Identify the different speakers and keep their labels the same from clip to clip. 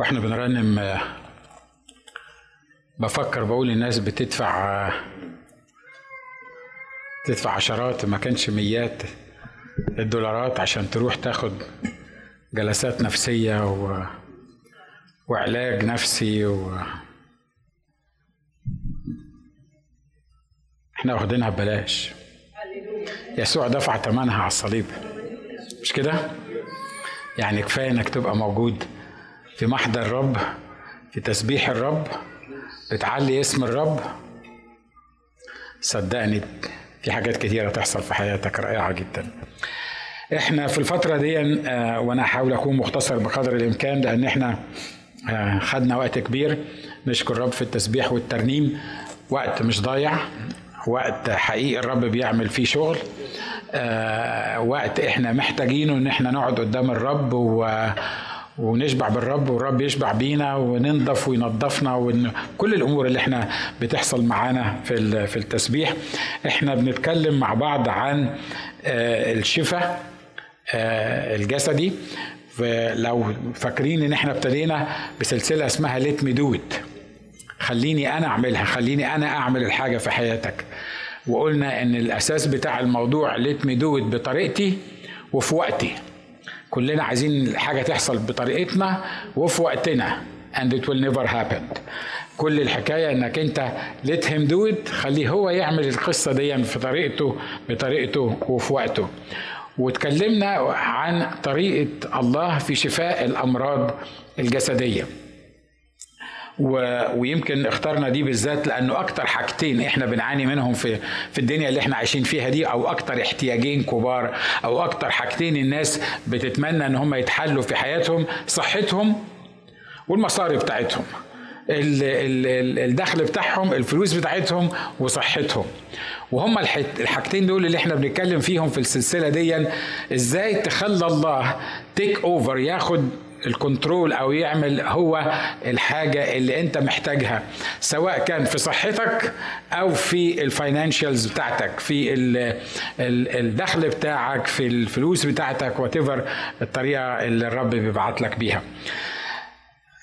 Speaker 1: وإحنا بنرنم آه، بفكر بقول الناس بتدفع آه، تدفع عشرات ما كانش ميات الدولارات عشان تروح تاخد جلسات نفسية و... وعلاج نفسي و... إحنا واخدينها ببلاش يسوع دفع ثمنها على الصليب مش كده؟ يعني كفاية إنك تبقى موجود في محضر الرب في تسبيح الرب بتعلي اسم الرب. صدقني في حاجات كتيرة تحصل في حياتك رائعة جدا. إحنا في الفترة دي آه، وأنا هحاول أكون مختصر بقدر الإمكان لأن إحنا آه، خدنا وقت كبير نشكر الرب في التسبيح والترنيم. وقت مش ضايع وقت حقيقي الرب بيعمل فيه شغل. آه، وقت إحنا محتاجينه إن إحنا نقعد قدام الرب و ونشبع بالرب والرب يشبع بينا وننضف وينضفنا وكل الأمور اللي إحنا بتحصل معانا في في التسبيح. إحنا بنتكلم مع بعض عن آه، الشفاء آه، الجسدي. لو فاكرين إن إحنا ابتدينا بسلسلة اسمها let me do خليني أنا أعملها خليني أنا أعمل الحاجة في حياتك. وقلنا إن الأساس بتاع الموضوع ليت مي دو بطريقتي وفي وقتي. كلنا عايزين الحاجة تحصل بطريقتنا وفي وقتنا. And it will never happen. كل الحكاية إنك أنت let him do it. خليه هو يعمل القصة دي في طريقته بطريقته وفي وقته. واتكلمنا عن طريقة الله في شفاء الأمراض الجسدية. و... ويمكن اخترنا دي بالذات لأنه أكتر حاجتين إحنا بنعاني منهم في في الدنيا اللي إحنا عايشين فيها دي أو أكتر احتياجين كبار أو أكتر حاجتين الناس بتتمنى إن هم يتحلوا في حياتهم صحتهم والمصاري بتاعتهم ال- ال- ال- الدخل بتاعهم الفلوس بتاعتهم وصحتهم. وهم الح- الحاجتين دول اللي إحنا بنتكلم فيهم في السلسلة دي إزاي تخلى الله take over ياخد ال control أو يعمل هو الحاجة اللي أنت محتاجها سواء كان في صحتك أو في ال financials بتاعتك في ال ال الدخل بتاعك في الفلوس بتاعتك what الطريقة اللي الرب بيبعت لك بيها.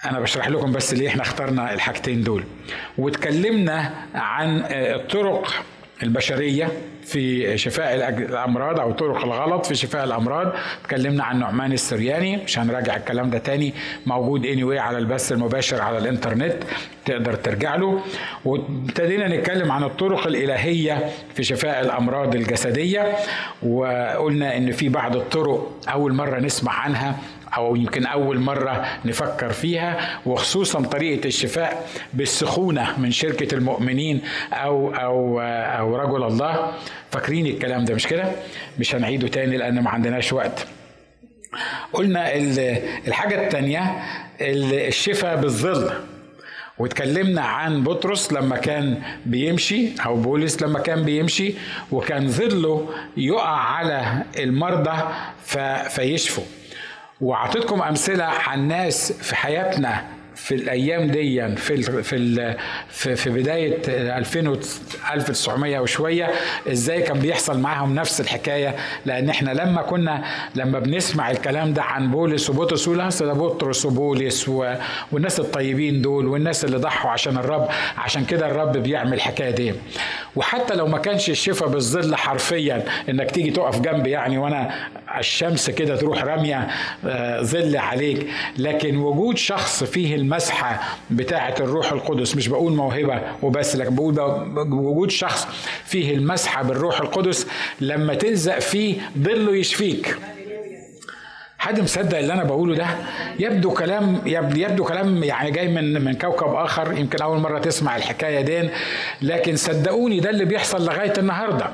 Speaker 1: أنا بشرح لكم بس ليه إحنا اخترنا الحاجتين دول. واتكلمنا عن الطرق البشرية في شفاء الأمراض أو طرق الغلط في شفاء الأمراض. اتكلمنا عن نعمان السرياني مش هنراجع الكلام ده تاني. موجود anyway على البث المباشر على الإنترنت تقدر ترجع له. وابتدينا نتكلم عن الطرق الإلهية في شفاء الأمراض الجسدية. وقلنا إن في بعض الطرق أول مرة نسمع عنها أو يمكن أول مرة نفكر فيها وخصوصا طريقة الشفاء بالسخونة من شركة المؤمنين أو أو أو رجل الله. فاكرين الكلام ده مش كده؟ مش هنعيده تاني لأن ما عندناش وقت. قلنا ال- الحاجة الثانية الشفاء بالظل. واتكلمنا عن بطرس لما كان بيمشي أو بولس لما كان بيمشي وكان ظله يقع على المرضى فيشفوا. واعطيتكم امثله عن ناس في حياتنا في الأيام دي في ال في في, في بداية 2000 و- 1900 وشوية إزاي كان بيحصل معاهم نفس الحكاية؟ لأن إحنا لما كنا لما بنسمع الكلام ده عن بولس وبطرس يقول ده بطرس وبولس والناس الطيبين دول والناس اللي ضحوا عشان الرب عشان كده الرب بيعمل الحكاية دي. وحتى لو ما كانش الشفاء بالظل حرفيا إنك تيجي تقف جنبي يعني وأنا الشمس كده تروح رامية آه، ظل عليك لكن وجود شخص فيه المسحه بتاعه الروح القدس. مش بقول موهبة وبس لكن بقول ب- وجود شخص فيه المسحه بالروح القدس لما تلزق فيه ظله يشفيك. حد مصدق اللي أنا بقوله ده؟ يبدو كلام يبدو, كلام يعني جاي من من كوكب آخر يمكن أول مرة تسمع الحكاية دي. لكن صدقوني ده اللي بيحصل لغاية النهارده.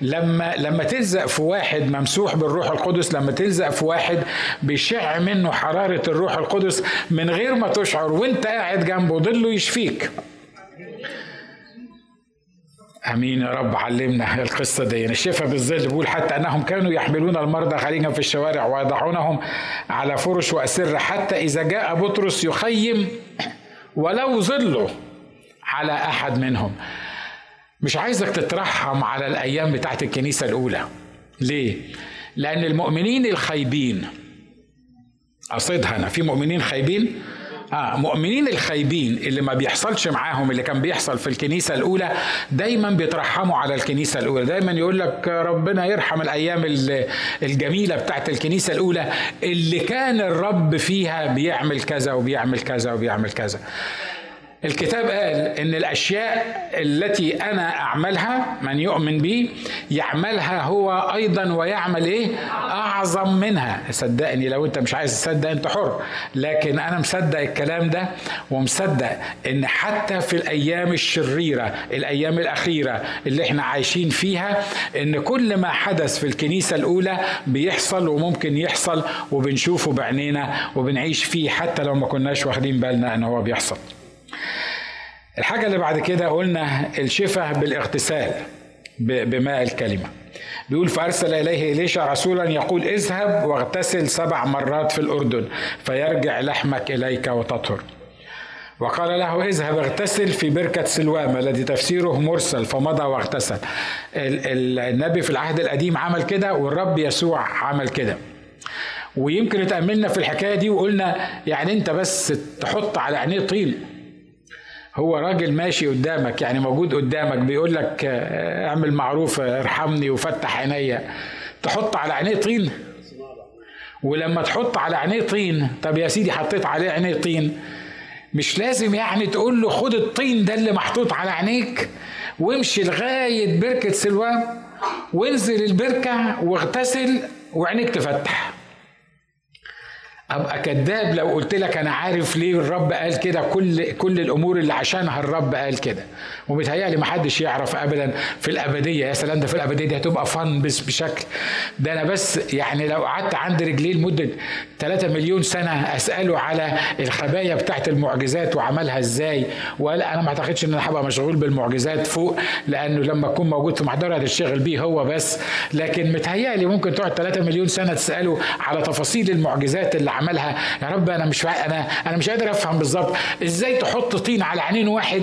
Speaker 1: لما لما تلزق في واحد ممسوح بالروح القدس لما تلزق في واحد بيشع منه حرارة الروح القدس من غير ما تشعر وانت قاعد جنبه ظله يشفيك. آمين يا رب علمنا القصة دي. الشفاء بالظل بيقول حتى أنهم كانوا يحملون المرضى خارجا في الشوارع ويضعونهم على فرش واسره حتى إذا جاء بطرس يخيم ولو ظله على أحد منهم. مش عايزك تترحم على الأيام بتاعت الكنيسة الأولى. ليه؟ لأن المؤمنين الخايبين قصدها أنا في مؤمنين خايبين؟ آه مؤمنين الخايبين اللي ما بيحصلش معاهم اللي كان بيحصل في الكنيسة الأولى دايما بيترحموا على الكنيسة الأولى. دايما يقول لك ربنا يرحم الأيام الجميلة بتاعت الكنيسة الأولى اللي كان الرب فيها بيعمل كذا وبيعمل كذا وبيعمل كذا. الكتاب قال إن الأشياء التي أنا أعملها من يؤمن بي يعملها هو أيضا ويعمل إيه؟ أعظم منها. صدقني لو أنت مش عايز تصدق أنت حر. لكن أنا مصدق الكلام ده ومصدق إن حتى في الأيام الشريرة الأيام الأخيرة اللي إحنا عايشين فيها إن كل ما حدث في الكنيسة الأولى بيحصل وممكن يحصل وبنشوفه بعينينا وبنعيش فيه حتى لو ما كناش واخدين بالنا إن هو بيحصل. الحاجة اللي بعد كده قلنا الشفاء بالاغتسال بماء الكلمة. بيقول فأرسل إليه إليشا رسولا يقول اذهب واغتسل سبع مرات في الأردن فيرجع لحمك إليك وتطهر. وقال له اذهب اغتسل في بركة سلوام الذي تفسيره مرسل فمضى واغتسل. النبي في العهد القديم عمل كده والرب يسوع عمل كده. ويمكن اتأملنا في الحكاية دي وقلنا يعني انت بس تحط على عينيه طين هو راجل ماشي قدامك يعني موجود قدامك بيقول لك آه، اعمل معروف ارحمني وفتح عينيا. تحط على عينيه طين. ولما تحط على عينيه طين طب يا سيدي حطيت عليه عينيه طين. مش لازم يعني تقول له خد الطين ده اللي محطوط على عينيك وامشي لغاية بركة سلوان وانزل البركة واغتسل وعينيك تفتح. أبقى كذاب لو قلت لك أنا عارف ليه الرب قال كده كل كل الأمور اللي عشانها الرب قال كده. ومتهيألي ما حدش يعرف ابدا في الأبدية. يا سلام ده في الأبدية دي هتبقى فن بس بشكل. ده أنا بس يعني لو قعدت عند رجليه لمدة 3 مليون سنة أسأله على الخبايا بتاعت المعجزات وعملها إزاي. وقال أنا ما أعتقدش إن أنا هبقى مشغول بالمعجزات فوق لأنه لما أكون موجود في محضره هتشتغل بيه هو بس. لكن متهيألي ممكن تقعد 3 مليون سنة تسأله على تفاصيل المعجزات اللي عملها يا رب أنا مش أنا أنا مش قادر أفهم بالظبط إزاي تحط طين على عينين واحد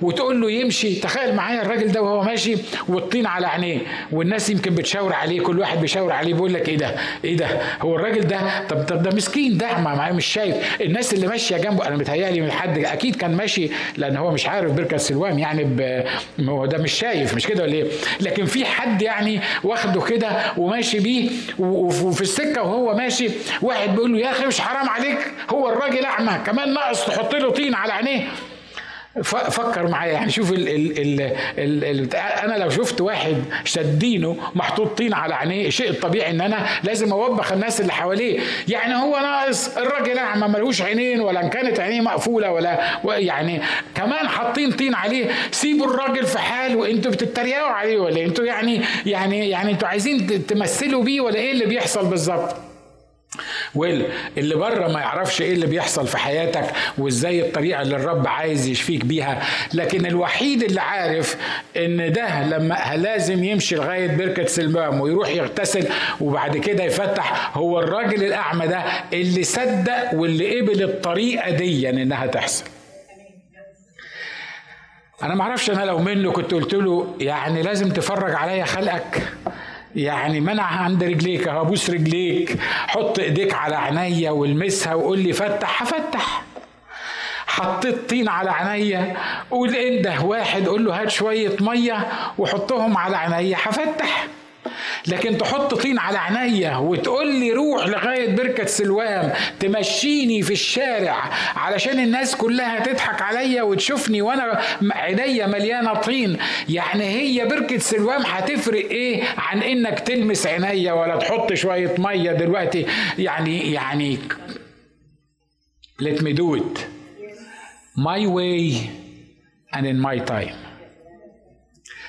Speaker 1: وتقول له يمشي. تخيل معايا الراجل ده وهو ماشي والطين على عينيه والناس يمكن بتشاور عليه كل واحد بيشاور عليه بيقول لك إيه ده؟ إيه ده؟ هو الراجل ده؟ طب طب ده مسكين ده؟ ما مش شايف. الناس اللي ماشية جنبه أنا متهيألي من حد أكيد كان ماشي لأن هو مش عارف بركة سلوان يعني هو ده مش شايف مش كده ولا إيه؟ لكن في حد يعني واخده كده وماشي بيه وفي السكة وهو ماشي واحد بيقول له يا أخي مش حرام عليك هو الراجل أعمى كمان ناقص تحط له طين على عينيه. فكر معايا. يعني شوف ال ال ال ال ال أنا لو شفت واحد شدينه محطوط طين على عينيه شيء الطبيعي إن أنا لازم أوبخ الناس اللي حواليه. يعني هو ناقص الراجل اعمى ملوش عينين ولا إن كانت عينيه مقفولة ولا يعني كمان حاطين طين عليه. سيبوا الراجل في حاله. أنتوا بتتريقوا عليه ولا أنتوا يعني يعني يعني أنتوا عايزين تمثلوا بيه ولا إيه اللي بيحصل بالظبط؟ واللي بره ما يعرفش إيه اللي بيحصل في حياتك وإزاي الطريقة اللي الرب عايز يشفيك بيها. لكن الوحيد اللي عارف إن ده لما لازم يمشي لغاية بركة سلمام ويروح يغتسل وبعد كده يفتح هو الراجل الأعمى ده اللي صدق واللي قبل الطريقة دي إنها تحصل. أنا ما أعرفش أنا لو منه كنت قلت له يعني لازم تفرج عليا خلقك. يعني منع عند رجليك هبوس رجليك حط ايديك على عينيا والمسها وقول لي فتح هفتح. حطيت طين على عينيا قول انده واحد قول له هات شوية مية وحطهم على عينيا هفتح. لكن تحط طين على عينيا وتقول لي روح لغاية بركة سلوام تمشيني في الشارع علشان الناس كلها تضحك عليا وتشوفني وأنا عينيا مليانة طين. يعني هي بركة سلوام هتفرق إيه عن إنك تلمس عينيا ولا تحط شوية مية دلوقتي؟ يعني يعني let me do it. My way and in my time.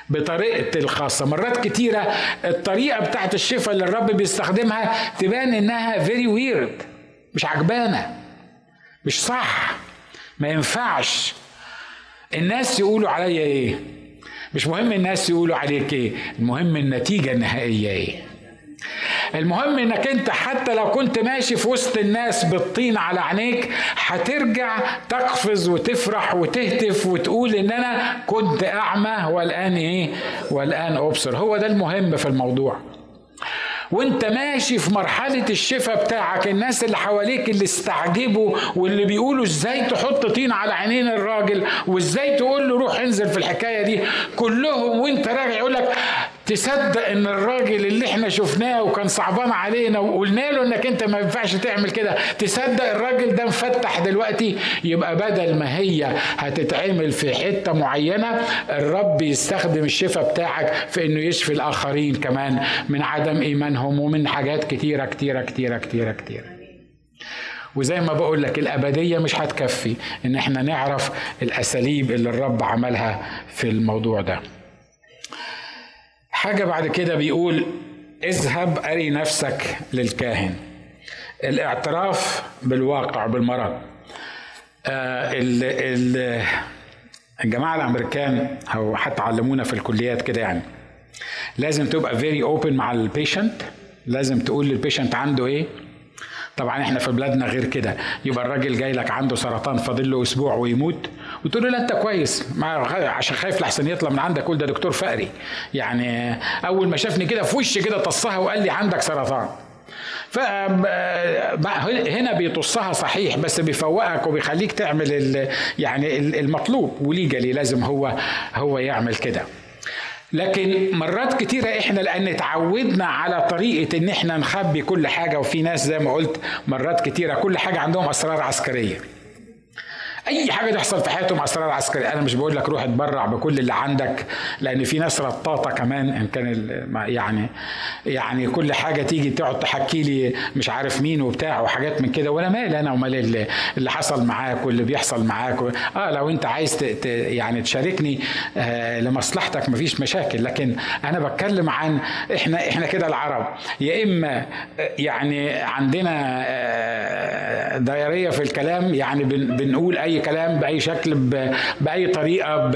Speaker 1: بطريقتي الخاصة. مرات كتيرة الطريقة بتاعت الشفاء اللي الرب بيستخدمها تبان إنها فيري ويرد مش عجبانة مش صح. ما ينفعش. الناس يقولوا عليا إيه؟ مش مهم الناس يقولوا عليك إيه المهم النتيجة النهائية إيه؟ المهم إنك أنت حتى لو كنت ماشي في وسط الناس بالطين على عينيك هترجع تقفز وتفرح وتهتف وتقول إن أنا كنت أعمى والآن إيه؟ والآن أبصر. هو ده المهم في الموضوع. وأنت ماشي في مرحلة الشفاء بتاعك الناس اللي حواليك اللي استعجبوا واللي بيقولوا إزاي تحط طين على عينين الراجل وإزاي تقول له روح انزل في الحكاية دي كلهم وأنت راجع يقول لك تصدق إن الراجل اللي إحنا شفناه وكان صعبان علينا وقلنا له إنك أنت ما ينفعش تعمل كده تصدق الراجل ده مفتح دلوقتي؟ يبقى بدل ما هي هتتعمل في حتة معينة الرب يستخدم الشفاء بتاعك في إنه يشفي الآخرين كمان من عدم إيمانهم ومن حاجات كتيرة كتيرة كتيرة كتيرة كتيرة. وزي ما بقول لك الأبدية مش هتكفي إن إحنا نعرف الأساليب اللي الرب عملها في الموضوع ده. حاجة بعد كده بيقول اذهب أري نفسك للكاهن. الاعتراف بالواقع بالمرض. آه ال ال الجماعة الأمريكان أو حتى علمونا في الكليات كده يعني. لازم تبقى very open مع ال patient لازم تقول لل patient عنده إيه؟ طبعا إحنا في بلادنا غير كده. يبقى الراجل جاي لك عنده سرطان فاضل له أسبوع ويموت. وتقول له لا انت كويس. عشان خايف لحسن يطلع من عندك قول ده دكتور فقري. يعني اول ما شافني كده في وشي كده طصها وقال لي عندك سرطان. فهنا بيطصها صحيح بس بيفوقك وبيخليك تعمل يعني المطلوب. وليجلي لازم هو هو يعمل كده. لكن مرات كتيرة إحنا لأن اتعودنا على طريقة إن إحنا نخبي كل حاجة وفي ناس زي ما قلت مرات كتيرة كل حاجة عندهم أسرار عسكرية. أي حاجة تحصل في حياتهم اسرار عسكريه أنا مش بقول لك روح اتبرع بكل اللي عندك لأن في ناس رطاطه كمان إن كان يعني يعني كل حاجة تيجي تقعد تحكي لي مش عارف مين وبتاع وحاجات من كده ولا مال أنا ومال اللي, حصل معاك واللي بيحصل معاك. آه لو أنت عايز ت يعني تشاركني آه لمصلحتك مفيش مشاكل. لكن أنا بتكلم عن إحنا إحنا كده العرب. يا إما يعني عندنا آه دايرية في الكلام يعني بنقول أي كلام بأي شكل بأي طريقة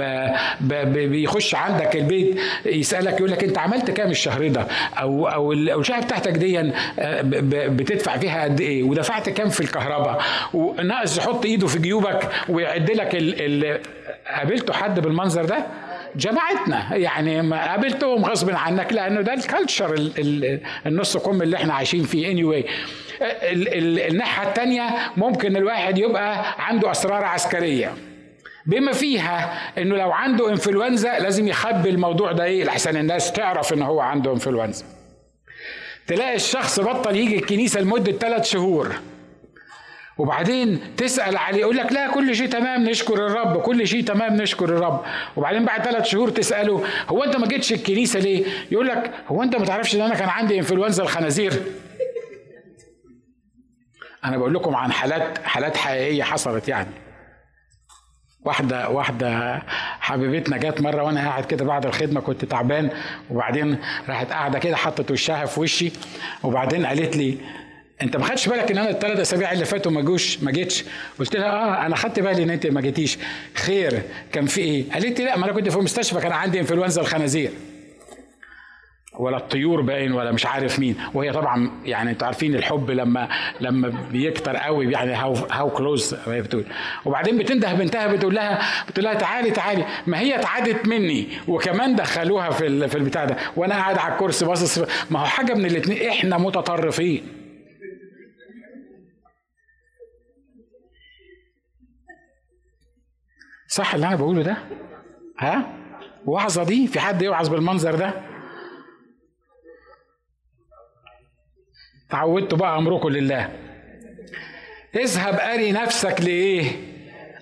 Speaker 1: بيخش عندك البيت يسألك يقول لك أنت عملت كام الشهر ده؟ أو أو الشقه بتاعتك دي بتدفع فيها قد إيه؟ ودفعت كام في الكهرباء؟ وناقص يحط إيده في جيوبك ويعد لك قابلته حد بالمنظر ده؟ جماعتنا يعني ما قابلتهم غصب عنك لأنه ده الكالتشر النص كم اللي إحنا عايشين فيه اني anyway. الناحية الثانية ممكن الواحد يبقى عنده أسرار عسكرية بما فيها إنه لو عنده إنفلونزا لازم يخبي الموضوع ده إيه لحسن الناس تعرف إن هو عنده إنفلونزا تلاقي الشخص بطل يجي الكنيسة لمدة ثلاث شهور وبعدين تسأل عليه يقول لك لا كل شيء تمام نشكر الرب كل شيء تمام نشكر الرب وبعدين بعد ثلاث شهور تسأله هو أنت ما جيتش الكنيسة ليه؟ يقول لك هو أنت ما تعرفش إن أنا كان عندي إنفلونزا الخنازير؟ أنا بقول لكم عن حالات حالات حقيقية حصلت يعني. واحدة واحدة حبيبتنا جت مرة وأنا قاعد كده بعد الخدمة كنت تعبان وبعدين راحت قاعدة كده حطت وشها في وشي وبعدين قالت لي أنت ما خدتش بالك إن أنا الثلاث أسابيع اللي فاتوا ما جوش ما جيتش؟ قلت لها آه أنا خدت بالي إن أنت ما جيتيش. خير كان في إيه؟ قالت لي لا ما أنا كنت في المستشفى كان عندي إنفلونزا الخنازير. ولا الطيور باين ولا مش عارف مين. وهي طبعا يعني أنتوا عارفين الحب لما لما بيكتر قوي يعني هاو هاو كلوز هي بتقول. وبعدين بتنده بنتها بتقول لها بتقول لها تعالي تعالي. ما هي اتعادت مني وكمان دخلوها في في البتاع ده. وأنا قاعد على الكرسي باصص ما هو حاجة من الاثنين إحنا متطرفين. صح اللي أنا بقوله ده؟ ها؟ وعظة دي؟ في حد يوعظ بالمنظر ده؟ تعودتوا بقى أمركم لله. اذهب أري نفسك لإيه؟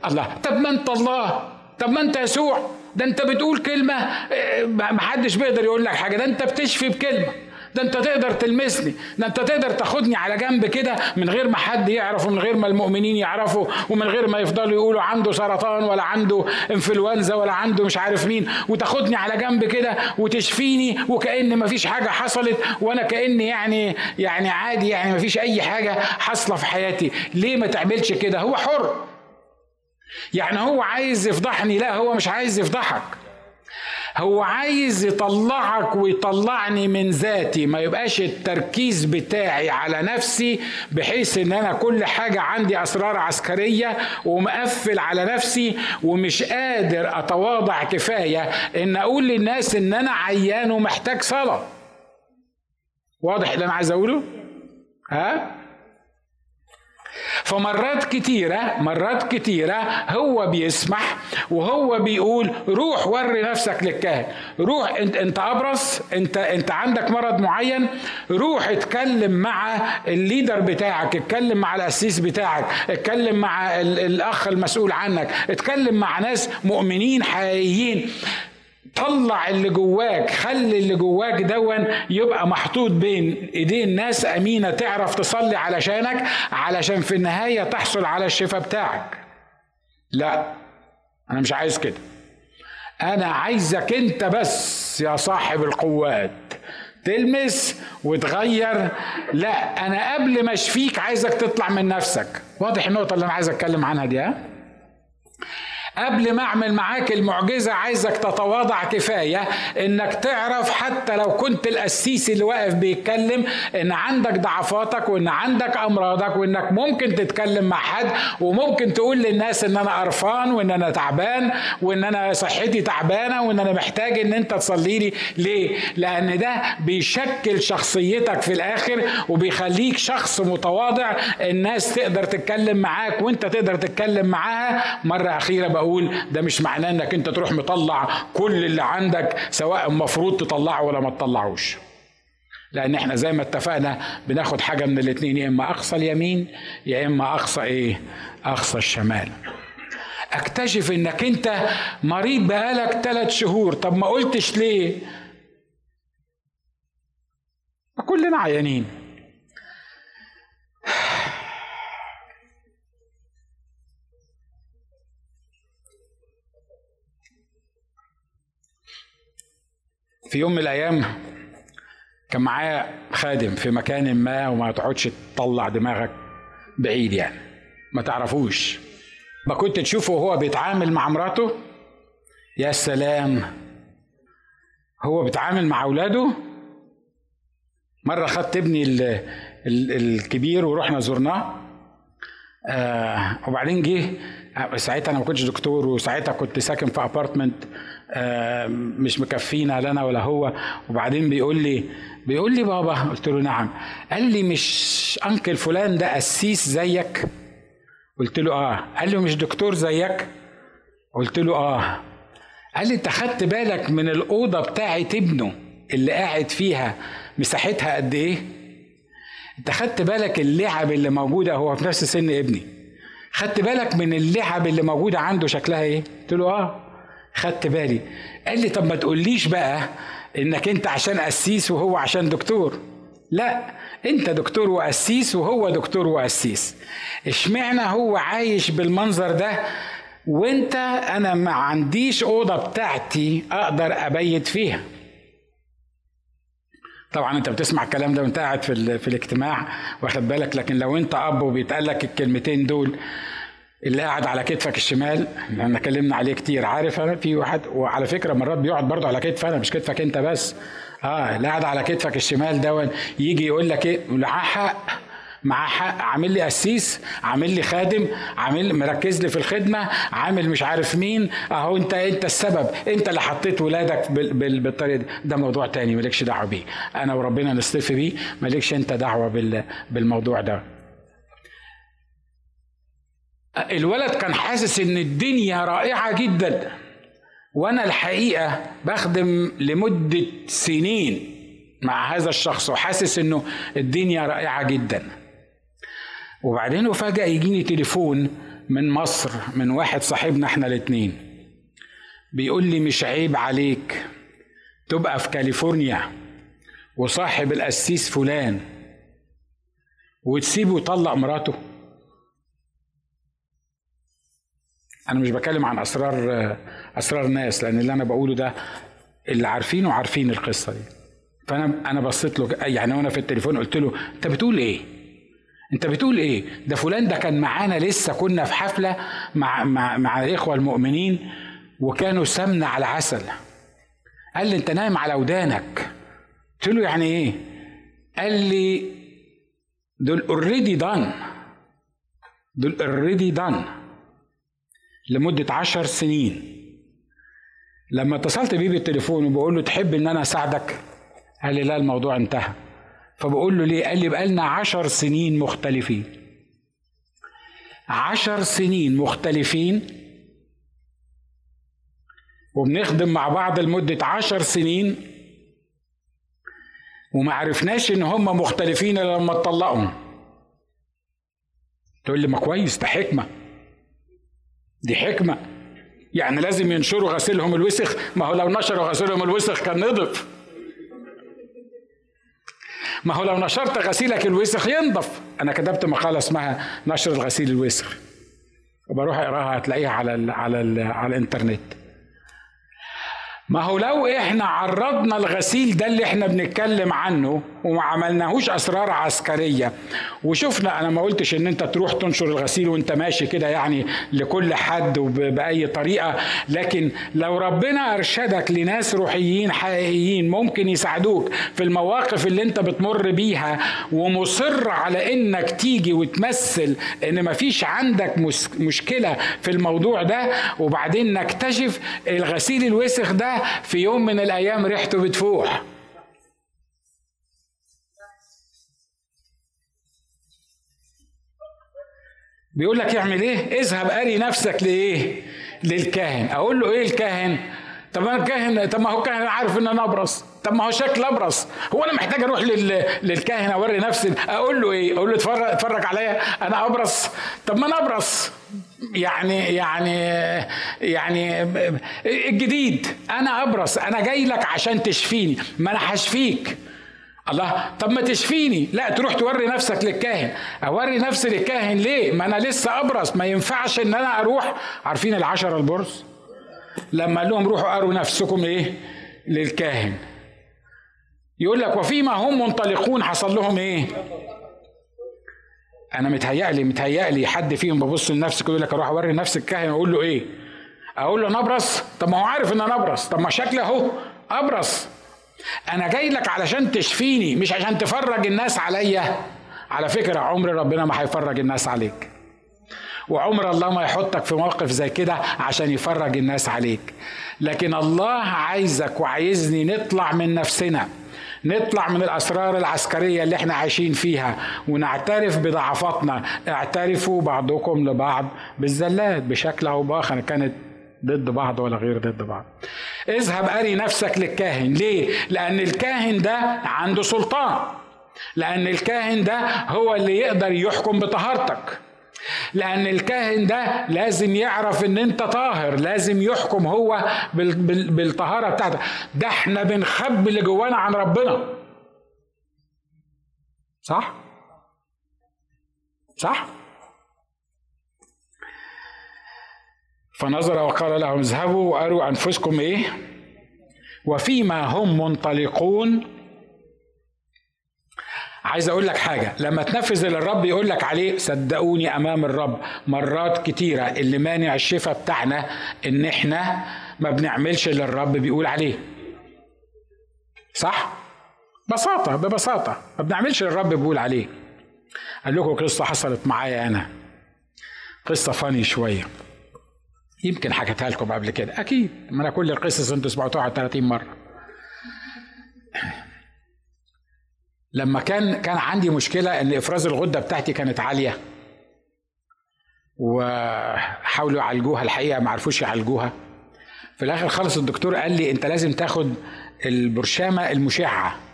Speaker 1: الله. طب ما أنت الله. طب ما أنت يسوع. ده أنت بتقول كلمة ما حدش بيقدر يقول لك حاجة. ده أنت بتشفي بكلمة. ده انت تقدر تلمسني ده انت تقدر تاخدني على جنب كده من غير ما حد يعرف ومن غير ما المؤمنين يعرفوا ومن غير ما يفضلوا يقولوا عنده سرطان ولا عنده انفلونزا ولا عنده مش عارف مين وتاخدني على جنب كده وتشفيني وكأن ما فيش حاجة حصلت وأنا كأن يعني يعني عادي يعني ما فيش أي حاجة حاصلة في حياتي. ليه ما تعملش كده؟ هو حر. يعني هو عايز يفضحني لا هو مش عايز يفضحك. هو عايز يطلعك ويطلعني من ذاتي. ما يبقاش التركيز بتاعي على نفسي بحيث إن أنا كل حاجة عندي أسرار عسكرية ومقفل على نفسي ومش قادر أتواضع كفاية. إن أقول للناس إن أنا عيان ومحتاج صلاة. واضح اللي أنا عايز أقوله؟ ها؟ فمرات كتيرة مرات كتيرة هو بيسمح وهو بيقول روح وري نفسك للكاهن. روح انت إنت ابرص انت إنت عندك مرض معين روح اتكلم مع الليدر بتاعك اتكلم مع الأسيس بتاعك اتكلم مع الأخ المسؤول عنك اتكلم مع ناس مؤمنين حقيقيين. طلع اللي جواك خلي اللي جواك دون يبقى محطوط بين ايدين ناس امينة تعرف تصلي علشانك علشان في النهاية تحصل على الشفاء بتاعك. لا أنا مش عايز كده. أنا عايزك أنت بس يا صاحب القوات تلمس وتغير. لا أنا قبل ما أشفيك عايزك تطلع من نفسك. واضح النقطة اللي أنا عايز أتكلم عنها دي ها؟ قبل ما أعمل معاك المعجزة عايزك تتواضع كفاية إنك تعرف حتى لو كنت القسيس اللي واقف بيتكلم إن عندك ضعفاتك وإن عندك أمراضك وإنك ممكن تتكلم مع حد وممكن تقول للناس إن أنا قرفان وإن أنا تعبان وإن أنا صحتي تعبانة وإن أنا محتاج إن أنت تصلي لي. ليه؟ لأن ده بيشكل شخصيتك في الآخر وبيخليك شخص متواضع. الناس تقدر تتكلم معاك وأنت تقدر تتكلم معاها. مرة أخيرة بقول أقول ده مش معناه إنك أنت تروح مطلع كل اللي عندك سواء المفروض تطلعه ولا ما تطلعوش. لأن إحنا زي ما اتفقنا بناخد حاجة من الاثنين يا إما أقصى اليمين يا إما أقصى إيه؟ أقصى الشمال. أكتشف إنك أنت مريض بقالك ثلاث شهور طب ما قلتش ليه؟ كلنا عيانين. في يوم من الأيام كان معايا خادم في مكان ما وما تقعدش تطلع دماغك بعيد يعني. ما تعرفوش. ما كنت تشوفه وهو بيتعامل مع مراته؟ يا سلام. هو بيتعامل مع أولاده؟ مرة خدت ابني الكبير ورحنا زرناه. آه وبعدين جه ساعتها أنا ما كنتش دكتور وساعتها كنت ساكن في ابارتمنت آه مش مكفينا لا أنا ولا هو. وبعدين بيقول لي بيقول لي بابا قلت له نعم. قال لي مش انكل فلان ده قسيس زيك؟ قلت له آه. قال لي مش دكتور زيك؟ قلت له آه. قال لي انت خدت بالك من الأوضة بتاعت ابنه اللي قاعد فيها مساحتها قد إيه؟ انت خدت بالك اللعب اللي موجودة هو في نفس سن ابني. خدت بالك من اللعب اللي موجودة عنده شكلها إيه؟ قلت له آه. خدت بالي. قال لي طب ما تقوليش بقى إنك أنت عشان قسيس وهو عشان دكتور. لا أنت دكتور وقسيس وهو دكتور وقسيس. إشمعنى هو عايش بالمنظر ده وأنت أنا ما عنديش أوضة بتاعتي أقدر أبيت فيها؟ طبعا أنت بتسمع الكلام ده وأنت قاعد في, في الاجتماع واخد بالك؟ لكن لو أنت أب وبيتقال لك الكلمتين دول اللي قاعد على كتفك الشمال إحنا اتكلمنا عليه كتير. عارف أنا في واحد وعلى فكرة مرات بيقعد برضه على كتف أنا مش كتفك أنت بس. آه اللي قاعد على كتفك الشمال دون يجي يقول لك إيه؟ معاه حق معاه حق عامل لي قسيس عامل لي خادم عامل مركز لي في الخدمة عامل مش عارف مين. أهو أنت أنت السبب أنت اللي حطيت ولادك بالطريقة دي. ده موضوع تاني مالكش دعوة بيه. أنا وربنا نصطفي بيه مالكش أنت دعوة بالموضوع ده. الولد كان حاسس إن الدنيا رائعة جدا. وأنا الحقيقة بخدم لمدة سنين مع هذا الشخص وحاسس إنه الدنيا رائعة جدا. وبعدين وفجأة يجيني تليفون من مصر من واحد صاحبنا إحنا الاتنين. بيقول لي مش عيب عليك تبقى في كاليفورنيا وصاحب القسيس فلان وتسيبه يطلق مراته. أنا مش بتكلم عن أسرار أسرار ناس لأن اللي أنا بقوله ده اللي عارفينه عارفين القصة دي. فأنا أنا بصيت له يعني وأنا في التليفون قلت له أنت بتقول إيه؟ أنت بتقول إيه؟ ده فلان ده كان معانا لسه كنا في حفلة مع مع مع الإخوة المؤمنين وكانوا سمنة على عسل. قال لي أنت نايم على ودانك. قلت له يعني إيه؟ قال لي دول already done دول already done لمدة عشر سنين. لما اتصلت بيه بالتليفون وبقول له تحب إن أنا أساعدك؟ قال لي لا الموضوع انتهى. فبقول له ليه؟ قال لي بقالنا عشر سنين مختلفين. عشر سنين مختلفين وبنخدم مع بعض لمدة عشر سنين وما عرفناش إن هم مختلفين إلا لما اتطلقوا. تقول لي ما كويس ده حكمة. دي حكمة. يعني لازم ينشروا غسيلهم الوسخ. ما هو لو نشروا غسيلهم الوسخ كان نضف. ما هو لو نشرت غسيلك الوسخ ينضف. أنا كتبت مقالة اسمها نشر الغسيل الوسخ. وبروح أقراها هتلاقيها على ال على ال على الإنترنت. ما هو لو إحنا عرضنا الغسيل ده اللي إحنا بنتكلم عنه وما عملناهوش أسرار عسكرية. وشفنا أنا ما قلتش إن أنت تروح تنشر الغسيل وأنت ماشي كده يعني لكل حد وباي طريقة. لكن لو ربنا أرشدك لناس روحيين حقيقيين ممكن يساعدوك في المواقف اللي أنت بتمر بيها ومصر على إنك تيجي وتمثل إن مفيش عندك مشكلة في الموضوع ده وبعدين نكتشف الغسيل الوسخ ده في يوم من الأيام ريحته بتفوح. بيقول لك يعمل إيه؟ اذهب اري نفسك لإيه؟ للكاهن. أقول له إيه الكاهن؟ طب أنا الكاهن طب ما هو الكاهن عارف إن أنا أبرص. طب ما هو شكل أبرص. هو أنا محتاج أروح لل... للكاهن أوري نفسي. أقول له إيه؟ أقول له اتفرج اتفرج عليا. أنا أبرص. طب ما أنا أبرص. يعني يعني يعني الجديد. أنا أبرص. أنا جاي لك عشان تشفيني. ما أنا هشفيك. الله طب ما تشفيني. لا تروح توري نفسك للكاهن. أوري نفسي للكاهن ليه؟ ما أنا لسه أبرص. ما ينفعش إن أنا أروح. عارفين العشرة البرص؟ لما قال لهم روحوا أروا نفسكم إيه؟ للكاهن. يقول لك وفيما هم منطلقون حصل لهم إيه؟ أنا متهيألي متهيألي حد فيهم ببص لنفسي يقول لك أروح أوري نفسي الكاهن وأقول له إيه؟ أقول له أنا ابرص طب ما هو عارف إن أنا أبرص. طب ما شكلي أهو أبرص. أنا جاي لك علشان تشفيني مش عشان تفرج الناس عليا. على فكرة عمر ربنا ما هيفرج الناس عليك. وعمر الله ما يحطك في موقف زي كده عشان يفرج الناس عليك. لكن الله عايزك وعايزني نطلع من نفسنا. نطلع من الأسرار العسكرية اللي إحنا عايشين فيها. ونعترف بضعفاتنا. اعترفوا بعضكم لبعض بالزلات بشكل أو بآخر. كانت ضد بعض ولا غير ضد بعض. اذهب أري نفسك للكاهن. ليه؟ لأن الكاهن ده عنده سلطان. لأن الكاهن ده هو اللي يقدر يحكم بطهارتك. لأن الكاهن ده لازم يعرف إن أنت طاهر، لازم يحكم هو بالطهارة بتاعتك، ده إحنا بنخبي اللي جوانا عن ربنا. صح؟ صح؟ فنظر وقال لهم اذهبوا وأروا أنفسكم إيه؟ وفيما هم منطلقون. عايز أقول لك حاجة لما تنفذ اللي الرب يقول لك عليه صدقوني أمام الرب مرات كتيرة اللي مانع الشفاء بتاعنا إن إحنا ما بنعملش اللي الرب بيقول عليه. صح؟ ببساطة ببساطة ما بنعملش اللي الرب بيقول عليه. قال لكم قصة حصلت معايا أنا. قصة فاني شوية. يمكن حكيتها لكم قبل كده. أكيد. ما أنا كل القصص أنتوا سمعتوها 30 مرة. لما كان كان عندي مشكلة إن إفراز الغدة بتاعتي كانت عالية. وحاولوا يعالجوها الحقيقة ما عرفوش يعالجوها. في الآخر خالص الدكتور قال لي أنت لازم تاخد البرشامة المشعة.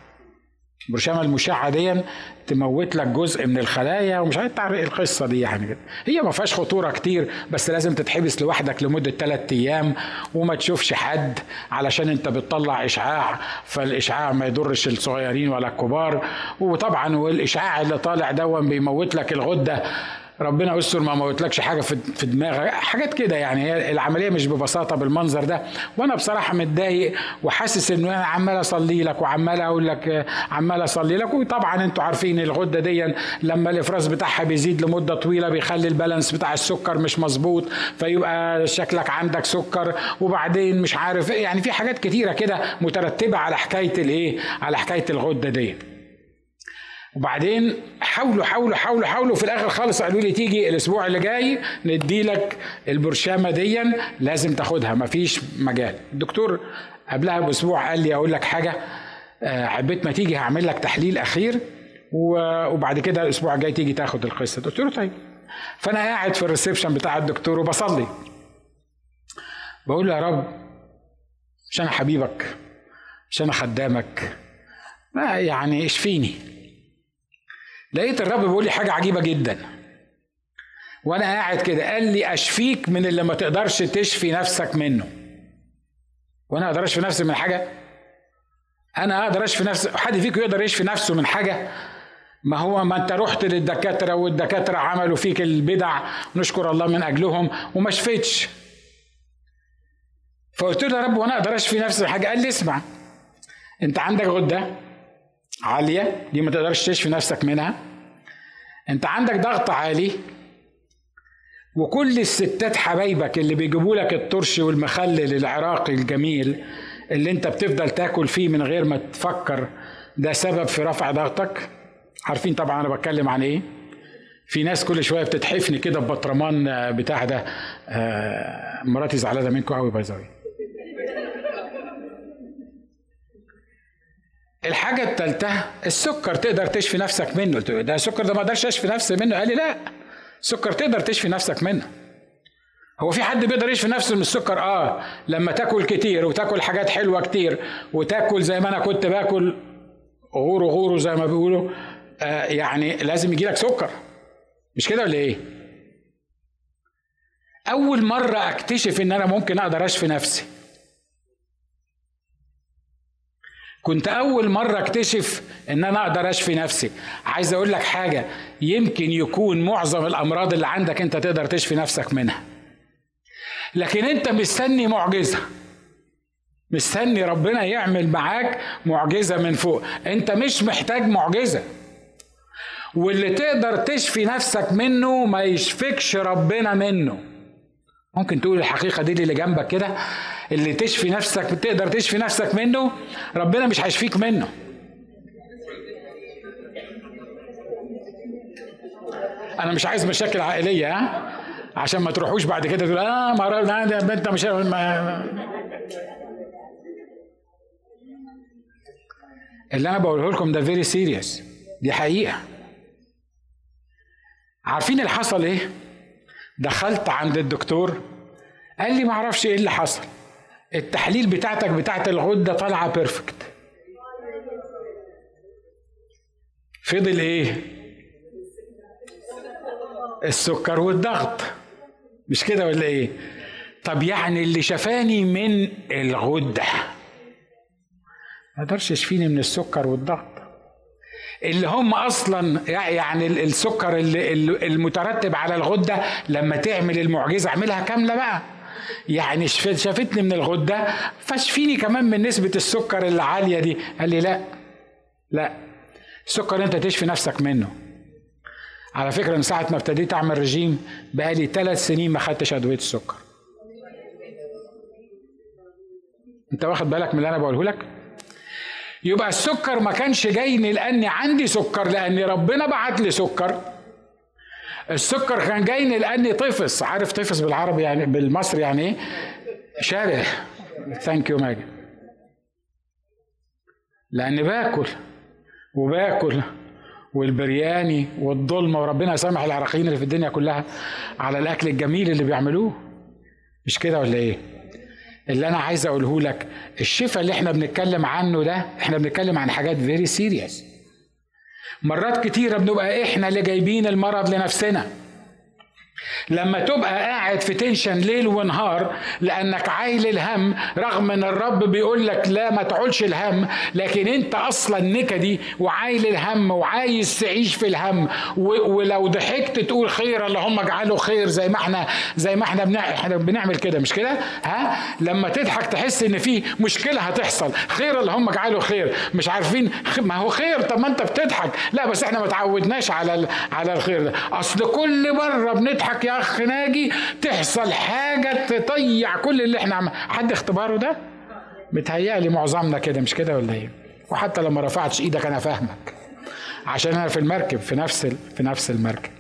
Speaker 1: البرشامه المشعة دي تموت لك جزء من الخلايا ومش عارف تعرف القصة دي يعني. هي ما فيهاش خطورة كتير بس لازم تتحبس لوحدك لمدة ثلاثة أيام وما تشوفش حد علشان أنت بتطلع إشعاع فالإشعاع ما يضرش الصغيرين ولا الكبار. وطبعا والإشعاع اللي طالع دون بيموت لك الغدة ربنا يستر ما موتلكش حاجة في دماغك. حاجات كده يعني هي العملية مش ببساطة بالمنظر ده. وأنا بصراحة متضايق وحاسس انه أنا عمال أصلي لك وعمال أقول لك عمال أصلي لك. وطبعا أنتوا عارفين الغدة دي لما الإفراز بتاعها بيزيد لمدة طويلة بيخلي البالانس بتاع السكر مش مظبوط فيبقى شكلك عندك سكر. وبعدين مش عارف يعني في حاجات كتيرة كده مترتبة على حكاية الإيه؟ على حكاية الغدة دي. وبعدين حاولوا حاولوا حاولوا حاولوا. في الآخر خالص قالوا لي تيجي الأسبوع اللي جاي ندي لك البرشامة دي لازم تاخدها مفيش مجال. الدكتور قبلها بأسبوع قال لي أقول لك حاجة عبيت ما تيجي هعمل لك تحليل أخير وبعد كده الأسبوع الجاي تيجي تاخد القصة. قلت له طيب. فأنا قاعد في الريسبشن بتاع الدكتور وبصلي. بقول له يا رب مش أنا حبيبك مش أنا خدامك ما يعني إشفيني. لقيت الرب بيقول لي حاجة عجيبة جدا. وأنا قاعد كده قال لي أشفيك من اللي ما تقدرش تشفي نفسك منه. وأنا أقدر أشفي نفسي من حاجة. أنا أقدر أشفي نفسي حد فيكم يقدر يشفي نفسه من حاجة؟ ما هو ما أنت رحت للدكاترة والدكاترة عملوا فيك البدع نشكر الله من أجلهم وما شفتش. فقلت له يا رب وأنا أقدر أشفي نفسي من حاجة؟ قال لي اسمع أنت عندك غدة؟ عالية دي ما تقدرش تشفي نفسك منها. انت عندك ضغط عالي وكل الستات حبايبك اللي بيجيبوا لك الترش والمخلل العراقي الجميل اللي انت بتفضل تاكل فيه من غير ما تفكر ده سبب في رفع ضغطك؟ عارفين طبعا أنا بتكلم عن إيه؟ في ناس كل شوية بتتحفني كده ببطرمان بتاع ده. آه مراتي زعلانة منكم قوي باي الحاجة التالتة السكر تقدر تشفي نفسك منه. قلت له ده السكر ده ما أقدرش أشفي نفسي منه. قال لي لا السكر تقدر تشفي نفسك منه. هو في حد بيقدر يشفي نفسه من السكر؟ آه لما تاكل كتير وتاكل حاجات حلوة كتير وتاكل زي ما أنا كنت باكل غورو غورو زي ما بيقولوا آه يعني لازم يجي لك سكر. مش كده ولا إيه؟ أول مرة أكتشف إن أنا ممكن أقدر أشفي نفسي كنت أول مرة أكتشف إن أنا أقدر أشفي نفسي. عايز أقول لك حاجة يمكن يكون معظم الأمراض اللي عندك أنت تقدر تشفي نفسك منها. لكن أنت مستني معجزة. مستني ربنا يعمل معاك معجزة من فوق. أنت مش محتاج معجزة. واللي تقدر تشفي نفسك منه ما يشفكش ربنا منه. ممكن تقول الحقيقة دي اللي جنبك كده اللي تشفي نفسك تقدر تشفي نفسك منه ربنا مش هيشفيك منه. أنا مش عايز مشاكل عائلية ها؟ عشان ما تروحوش بعد كده تقول آه ما ده أنت مش ما اللي أنا بقوله لكم ده very serious دي حقيقة. عارفين اللي حصل إيه؟ دخلت عند الدكتور قال لي ما أعرفش إيه اللي حصل التحليل بتاعتك بتاعت الغدة طالعة بيرفكت فضل إيه؟ السكر والضغط. مش كده ولا إيه؟ طب يعني اللي شفاني من الغدة. ما قدرش يشفيني من السكر والضغط. اللي هم أصلا يعني السكر المترتب على الغدة لما تعمل المعجزة اعملها كاملة بقى. يعني شافتني من الغدة فاشفيني كمان من نسبة السكر العالية دي. قال لي لا لا السكر انت تشفي نفسك منه. على فكرة من ساعة ما ابتديت أعمل رجيم بقالي ثلاث سنين ما خدتش أدوية السكر. انت واخد بالك من اللي أنا بقوله لك؟ يبقى السكر ما كانش جايني لاني عندي سكر لأن ربنا بعت لي سكر. السكر كان جايني لاني طفس. عارف طفس بالعربي يعني بالمصري يعني إيه؟ شارح. thank you ماجد لاني باكل وباكل والبرياني والدولمة وربنا يسامح العراقيين اللي في الدنيا كلها على الأكل الجميل اللي بيعملوه. مش كده ولا إيه؟ اللي أنا عايز أقوله لك الشفاء اللي إحنا بنتكلم عنه ده إحنا بنتكلم عن حاجات very serious مرات كتيرة بنبقى إحنا اللي جايبين المرض لنفسنا. لما تبقى قاعد في تنشن ليل ونهار لأنك عايل الهم رغم إن الرب بيقول لك لا ما تعولش الهم لكن أنت أصلا نكدي وعايل الهم وعايز تعيش في الهم. ولو ضحكت تقول خير اللهم اجعله خير زي ما إحنا زي ما إحنا إحنا بنعمل كده مش كده؟ ها؟ لما تضحك تحس إن في مشكلة هتحصل. خير اللهم اجعله خير. مش عارفين ما هو خير طب ما أنت بتضحك. لا بس إحنا ما تعودناش على على الخير ده. أصل كل مرة بنضحك يا أخ ناجي تحصل حاجة تطيع كل اللي إحنا عم... حد اختباره ده؟ متهيألي معظمنا كده مش كده ولا إيه؟ وحتى لما رفعتش إيدك أنا فاهمك. عشان أنا في المركب في نفس. في نفس المركب.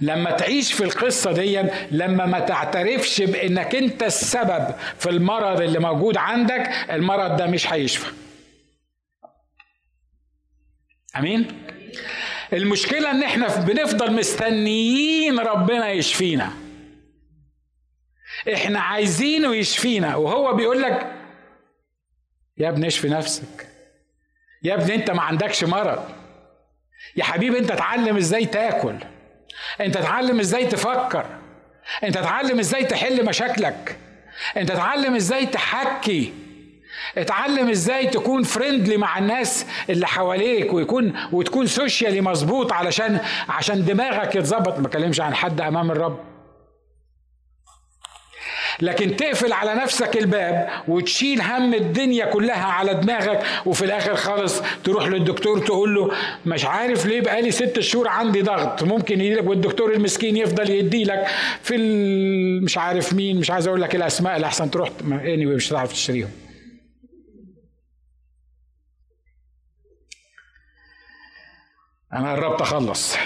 Speaker 1: لما تعيش في القصة دي لما ما تعترفش بإنك أنت السبب في المرض اللي موجود عندك المرض ده مش هيشفى. أمين؟ المشكلة إن إحنا بنفضل مستنيين ربنا يشفينا. إحنا عايزينه يشفينا. وهو بيقول لك يا ابني اشفي نفسك. يا ابني أنت ما عندكش مرض. يا حبيبي أنت اتعلم إزاي تاكل. أنت اتعلم إزاي تفكر. أنت اتعلم إزاي تحل مشاكلك. أنت اتعلم إزاي تحكي. اتعلم إزاي تكون فريندلي مع الناس اللي حواليك ويكون وتكون سوشيالي مظبوط علشان عشان دماغك يتظبط. ما بكلمش عن حد أمام الرب. لكن تقفل على نفسك الباب وتشيل هم الدنيا كلها على دماغك وفي الآخر خالص تروح للدكتور تقول له مش عارف ليه بقالي ست شهور عندي ضغط ممكن يجيلك والدكتور المسكين يفضل يدي لك في مش عارف مين مش عايز أقول لك الأسماء اللي احسن تروح اني anyway مش هتعرف تشتريهم. أنا قربت أخلص.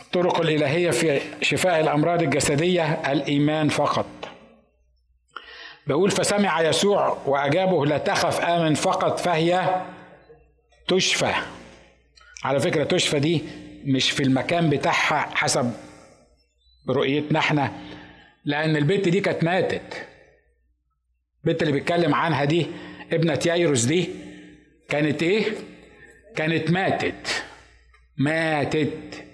Speaker 1: الطرق الإلهية في شفاء الأمراض الجسدية الإيمان فقط. بقول فسمع يسوع وأجابه لا تخف آمن فقط فهي تشفى. على فكرة تشفى دي مش في المكان بتاعها حسب رؤيتنا إحنا لأن البنت دي كانت ماتت. البنت اللي بيتكلم عنها دي ابنة يايروس دي كانت إيه؟ كانت ماتت. ماتت.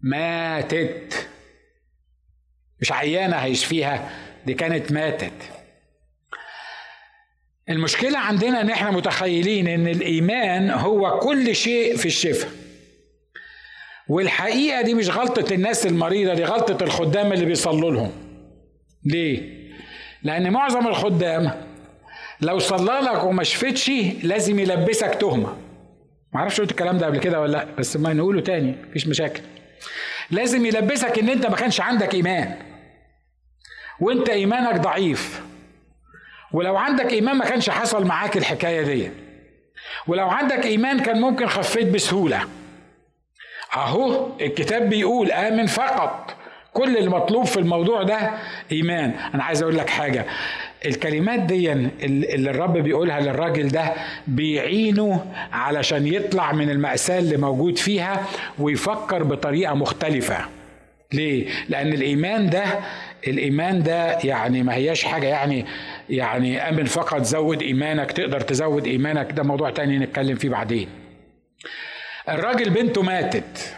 Speaker 1: ماتت. مش عيانة هيشفيها دي كانت ماتت. المشكلة عندنا إن إحنا متخيلين إن الإيمان هو كل شيء في الشفاء. والحقيقة دي مش غلطة الناس المريضة دي غلطة الخدام اللي بيصلوا لهم. ليه؟ لأن معظم الخدام لو صلى لك وما شفتش لازم يلبسك تهمة. معرفش قلت الكلام ده قبل كده ولا لا بس ما نقوله تاني مفيش مشاكل. لازم يلبسك ان انت ما كانش عندك ايمان. وانت ايمانك ضعيف. ولو عندك ايمان ما كانش حصل معاك الحكاية دي. ولو عندك ايمان كان ممكن خفيت بسهولة. اهو الكتاب بيقول آمن فقط. كل المطلوب في الموضوع ده إيمان. أنا عايز أقول لك حاجة. الكلمات دي اللي الرب بيقولها للراجل ده بيعينه علشان يطلع من المأساة اللي موجود فيها ويفكر بطريقة مختلفة. ليه؟ لأن الإيمان ده الإيمان ده يعني ما هياش حاجة يعني يعني أمن فقط زود إيمانك تقدر تزود إيمانك. ده موضوع تاني نتكلم فيه بعدين. الراجل بنته ماتت.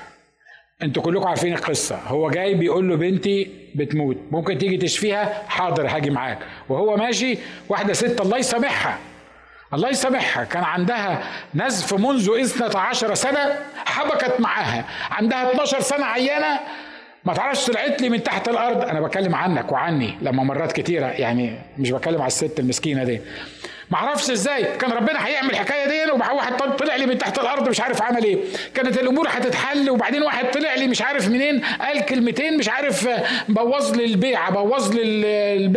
Speaker 1: أنتوا كلكم عارفين القصة. هو جاي بيقول له بنتي بتموت. ممكن تيجي تشفيها؟ حاضر هاجي معاك. وهو ماشي واحدة ست الله يسامحها. الله يسامحها. كان عندها نزف منذ اثنة عشر سنة حبكت معاها. عندها 12 سنة عيانة. ما تعرفش طلعت لي من تحت الأرض. أنا بتكلم عنك وعني لما مرات كتيرة. يعني مش بتكلم على الست المسكينة دي. ما أعرفش إزاي. كان ربنا هيعمل الحكاية دي وواحد طلع لي من تحت الأرض مش عارف عمل إيه. كانت الأمور هتتحل وبعدين واحد طلع لي مش عارف منين قال كلمتين مش عارف بوظ لي البيعه بوظ لي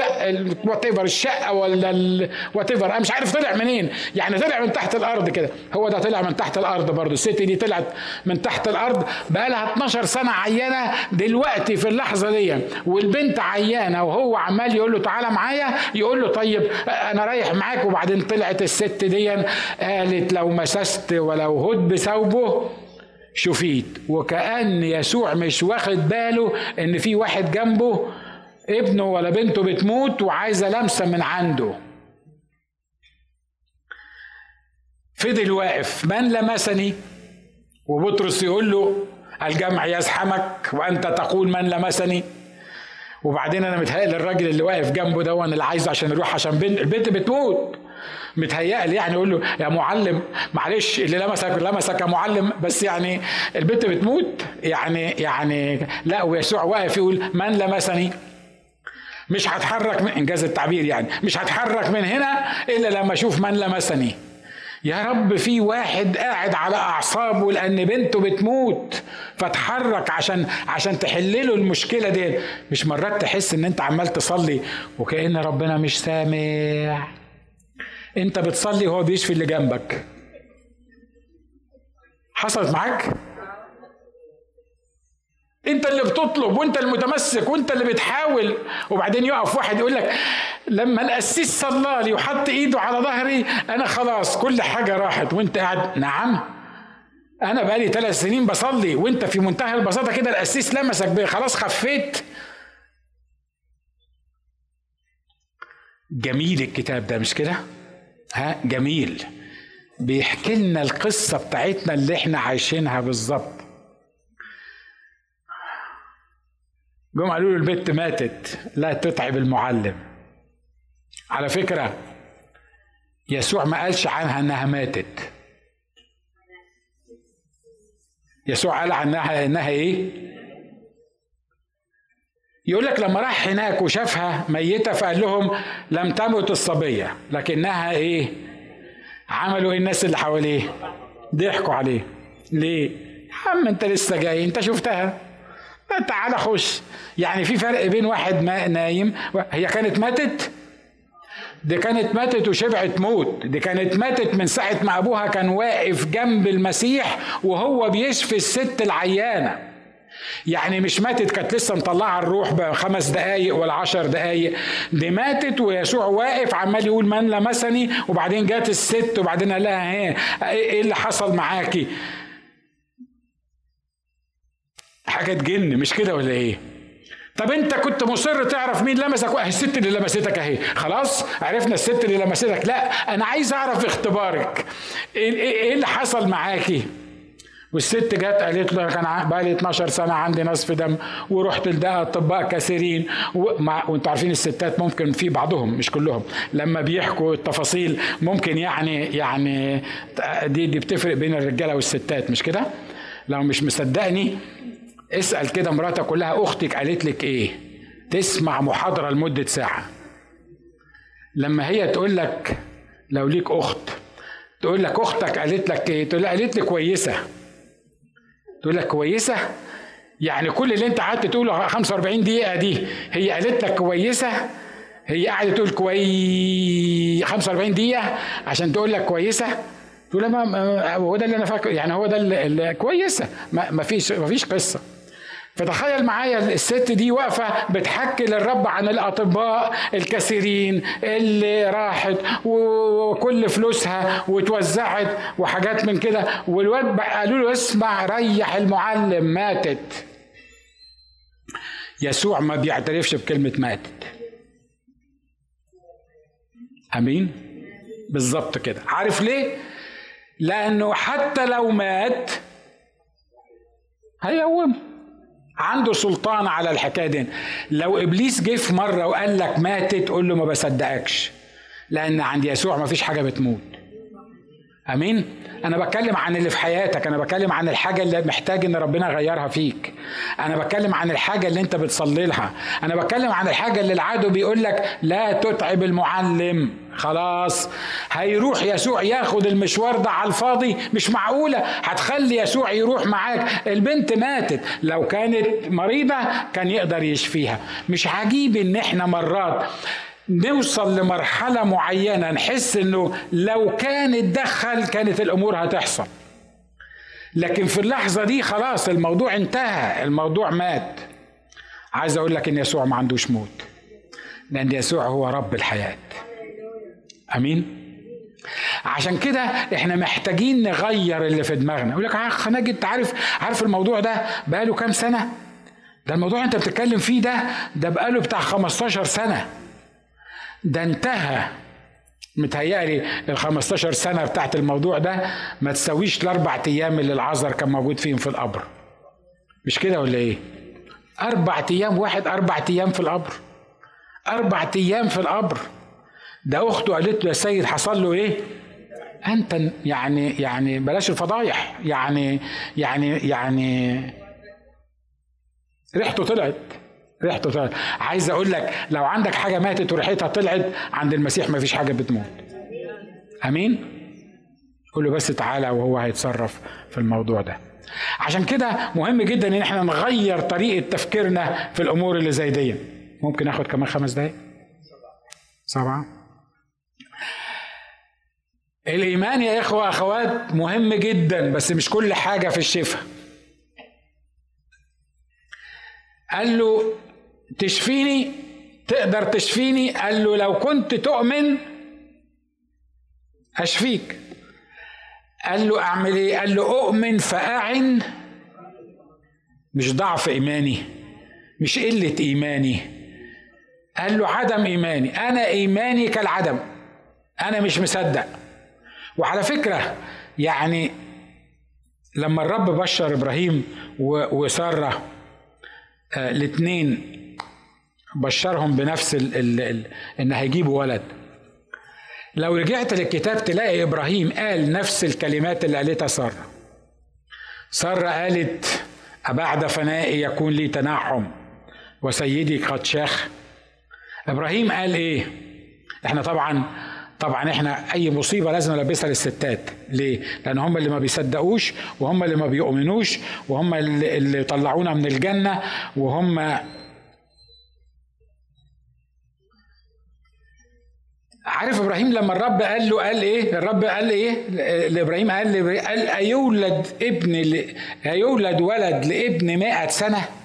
Speaker 1: whatever الشقة ولا whatever مش عارف طلع منين. يعني طلع من تحت الأرض كده. هو ده طلع من تحت الأرض برضه. الست دي طلعت من تحت الأرض بقى لها 12 سنة عيانة دلوقتي في اللحظة دي. والبنت عيانة وهو عمال يقول له تعالى معايا يقول له طيب أنا رايح معاك وبعدين طلعت الست دي قالت لو مسست ولو هد بثوبه شفيت. وكأن يسوع مش واخد باله إن في واحد جنبه ابنه ولا بنته بتموت وعايزة لمسة من عنده. فضل واقف. من لمسني؟ وبطرس يقول له الجمع يزحمك وأنت تقول من لمسني. وبعدين أنا متهيأ الراجل اللي واقف جنبه ده اللي عايزه عشان يروح عشان بنت البنت بتموت. متهيألي يعني يقول له يا معلم معلش اللي لمسك لمسك يا معلم بس يعني البنت بتموت. يعني يعني لا ويسوع واقف يقول من لمسني؟ مش هتحرك من إنجاز التعبير يعني مش هتحرك من هنا إلا لما أشوف من لمسني. يا رب في واحد قاعد على أعصابه لأن بنته بتموت فتحرك عشان عشان تحل له المشكلة دي مش مرات تحس إن أنت عمال تصلي وكأن ربنا مش سامع. انت بتصلي وهو بيشفي اللي جنبك. حصلت معاك؟ انت اللي بتطلب وانت المتمسك وانت اللي بتحاول. وبعدين يقف واحد يقول لك لما القسيس صلى لي وحط ايده على ظهري أنا خلاص كل حاجة راحت وانت قاعد. نعم. أنا بقالي ثلاث سنين بصلي وانت في منتهى البساطة كده القسيس لمسك خلاص خفيت. جميل الكتاب ده مش كده؟ ها جميل. بيحكي لنا القصة بتاعتنا اللي إحنا عايشينها بالظبط. جم قالوا له البت ماتت لا تتعب المعلم. على فكرة يسوع ما قالش عنها إنها ماتت. يسوع قال عنها إنها إيه؟ يقول لك لما راح هناك وشافها ميتة فقال لهم لم تمت الصبية لكنها إيه؟ عملوا إيه الناس اللي حواليه؟ ضحكوا عليه. ليه؟ عم أنت لسه جاي أنت شفتها؟ تعالى خش. يعني في فرق بين واحد ما نايم هي كانت ماتت؟ دي كانت ماتت وشبعت موت. دي كانت ماتت من ساعة ما أبوها كان واقف جنب المسيح وهو بيشفي الست العيانة. يعني مش ماتت كانت لسه مطلعة الروح بخمس دقايق ولا عشر دقايق. دي ماتت ويسوع واقف عمال يقول من لمسني وبعدين جات الست وبعدين قال لها إيه إيه اللي حصل معاكي؟ حاجة تجن مش كده ولا إيه؟ طب أنت كنت مصر تعرف مين لمسك؟ أهي الست اللي لمستك أهي. خلاص عرفنا الست اللي لمستك. لا أنا عايز أعرف اختبارك. إيه, إيه اللي حصل معاكي؟ والست جت قالت له كان بقى لي 12 سنة عندي نصف دم ورحت لده أطباء كثيرين وأنتوا عارفين الستات ممكن في بعضهم مش كلهم لما بيحكوا التفاصيل ممكن يعني يعني دي دي بتفرق بين الرجالة والستات مش كده؟ لو مش مصدقني اسأل كده مراتك كلها أختك قالت لك إيه؟ تسمع محاضرة لمدة ساعة لما هي تقول لك لو ليك أخت تقول لك أختك قالت لك إيه؟ تقول قالت لي كويسة تقول لك كويسة؟ يعني كل اللي انت قعدت تقوله 45 دقيقة دي هي قالت لك كويسة؟ هي قاعدة تقول كويس 45 دقيقة عشان تقول لك كويسة؟ تقول ما هو ده اللي أنا فاكر يعني هو ده اللي كويسة. ما فيش ما فيش قصة. فتخيل معايا الست دي واقفة بتحكي للرب عن الأطباء الكثيرين اللي راحت وكل فلوسها وتوزعت وحاجات من كده. والواد قالوا له اسمع ريح المعلم ماتت. يسوع ما بيعترفش بكلمة ماتت. أمين؟ بالظبط كده. عارف ليه؟ لأنه حتى لو مات هيقومه. عنده سلطان على الحكاية دي. لو إبليس جه في مرة وقال لك ماتت قول له ما بصدقكش. لأن عند يسوع ما فيش حاجة بتموت. آمين؟ أنا بتكلم عن اللي في حياتك. أنا بتكلم عن الحاجة اللي محتاج إن ربنا يغيرها فيك. أنا بتكلم عن الحاجة اللي أنت بتصلي لها. أنا بتكلم عن الحاجة اللي العدو بيقول لك لا تتعب المعلم. خلاص. هيروح يسوع ياخد المشوار ده على الفاضي؟ مش معقولة. هتخلي يسوع يروح معاك. البنت ماتت. لو كانت مريضة كان يقدر يشفيها. مش عجيب إن إحنا مرات نوصل لمرحلة معينة نحس إنه لو كان اتدخل كانت الأمور هتحصل. لكن في اللحظة دي خلاص الموضوع انتهى. الموضوع مات. عايز أقول لك إن يسوع ما عندوش موت. لأن يسوع هو رب الحياة. أمين عشان كده إحنا محتاجين نغير اللي في دماغنا يقول لك اخ ناجي أنت عارف عارف الموضوع ده بقاله كام سنة ده الموضوع أنت بتتكلم فيه ده ده بقاله بتاع 15 سنة ده انتهى متهيألي ال 15 سنة بتاعت الموضوع ده ما تسويش الأربع أيام اللي العذر كان موجود فيهم في القبر. مش كده ولا إيه؟ أربع أيام واحد أربع أيام في القبر. أربع أيام في القبر. ده أخته قالت له يا سيد حصل له إيه؟ أنت يعني يعني بلاش الفضايح. يعني يعني يعني ريحته طلعت ريحته طلعت. عايز أقول لك لو عندك حاجة ماتت وريحتها طلعت عند المسيح ما فيش حاجة بتموت. آمين؟ قول له بس تعالى وهو هيتصرف في الموضوع ده. عشان كده مهم جدا إن إحنا نغير طريقة تفكيرنا في الأمور اللي زي دي. ممكن آخد كمان خمس دقايق؟ سبعة. الإيمان يا إخوة أخوات مهم جدا بس مش كل حاجة في الشفاء. قال له تشفيني؟ تقدر تشفيني؟ قال له لو كنت تؤمن أشفيك. قال له أعمل إيه؟ قال له أؤمن فأعن. مش ضعف إيماني مش قلة إيماني. قال له عدم إيماني. أنا إيماني كالعدم. أنا مش مصدق. وعلى فكرة يعني لما الرب بشر إبراهيم وسارة آه الاثنين بشرهم بنفس ال ال ال إن هيجيبوا ولد. لو رجعت للكتاب تلاقي إبراهيم قال نفس الكلمات اللي قالتها سارة. سارة قالت أبعد فنائي يكون لي تنعم وسيدي قد شاخ. إبراهيم قال إيه؟ إحنا طبعا طبعا إحنا أي مصيبة لازم نلبسها للستات. ليه؟ لأن هم اللي ما بيصدقوش وهم اللي ما بيؤمنوش وهم اللي, اللي طلعونا من الجنة وهم عارف إبراهيم لما الرب قال له قال إيه؟ الرب قال إيه؟ لإبراهيم قال قال أيولد ابن ل... أيولد ولد لابن مائة سنة؟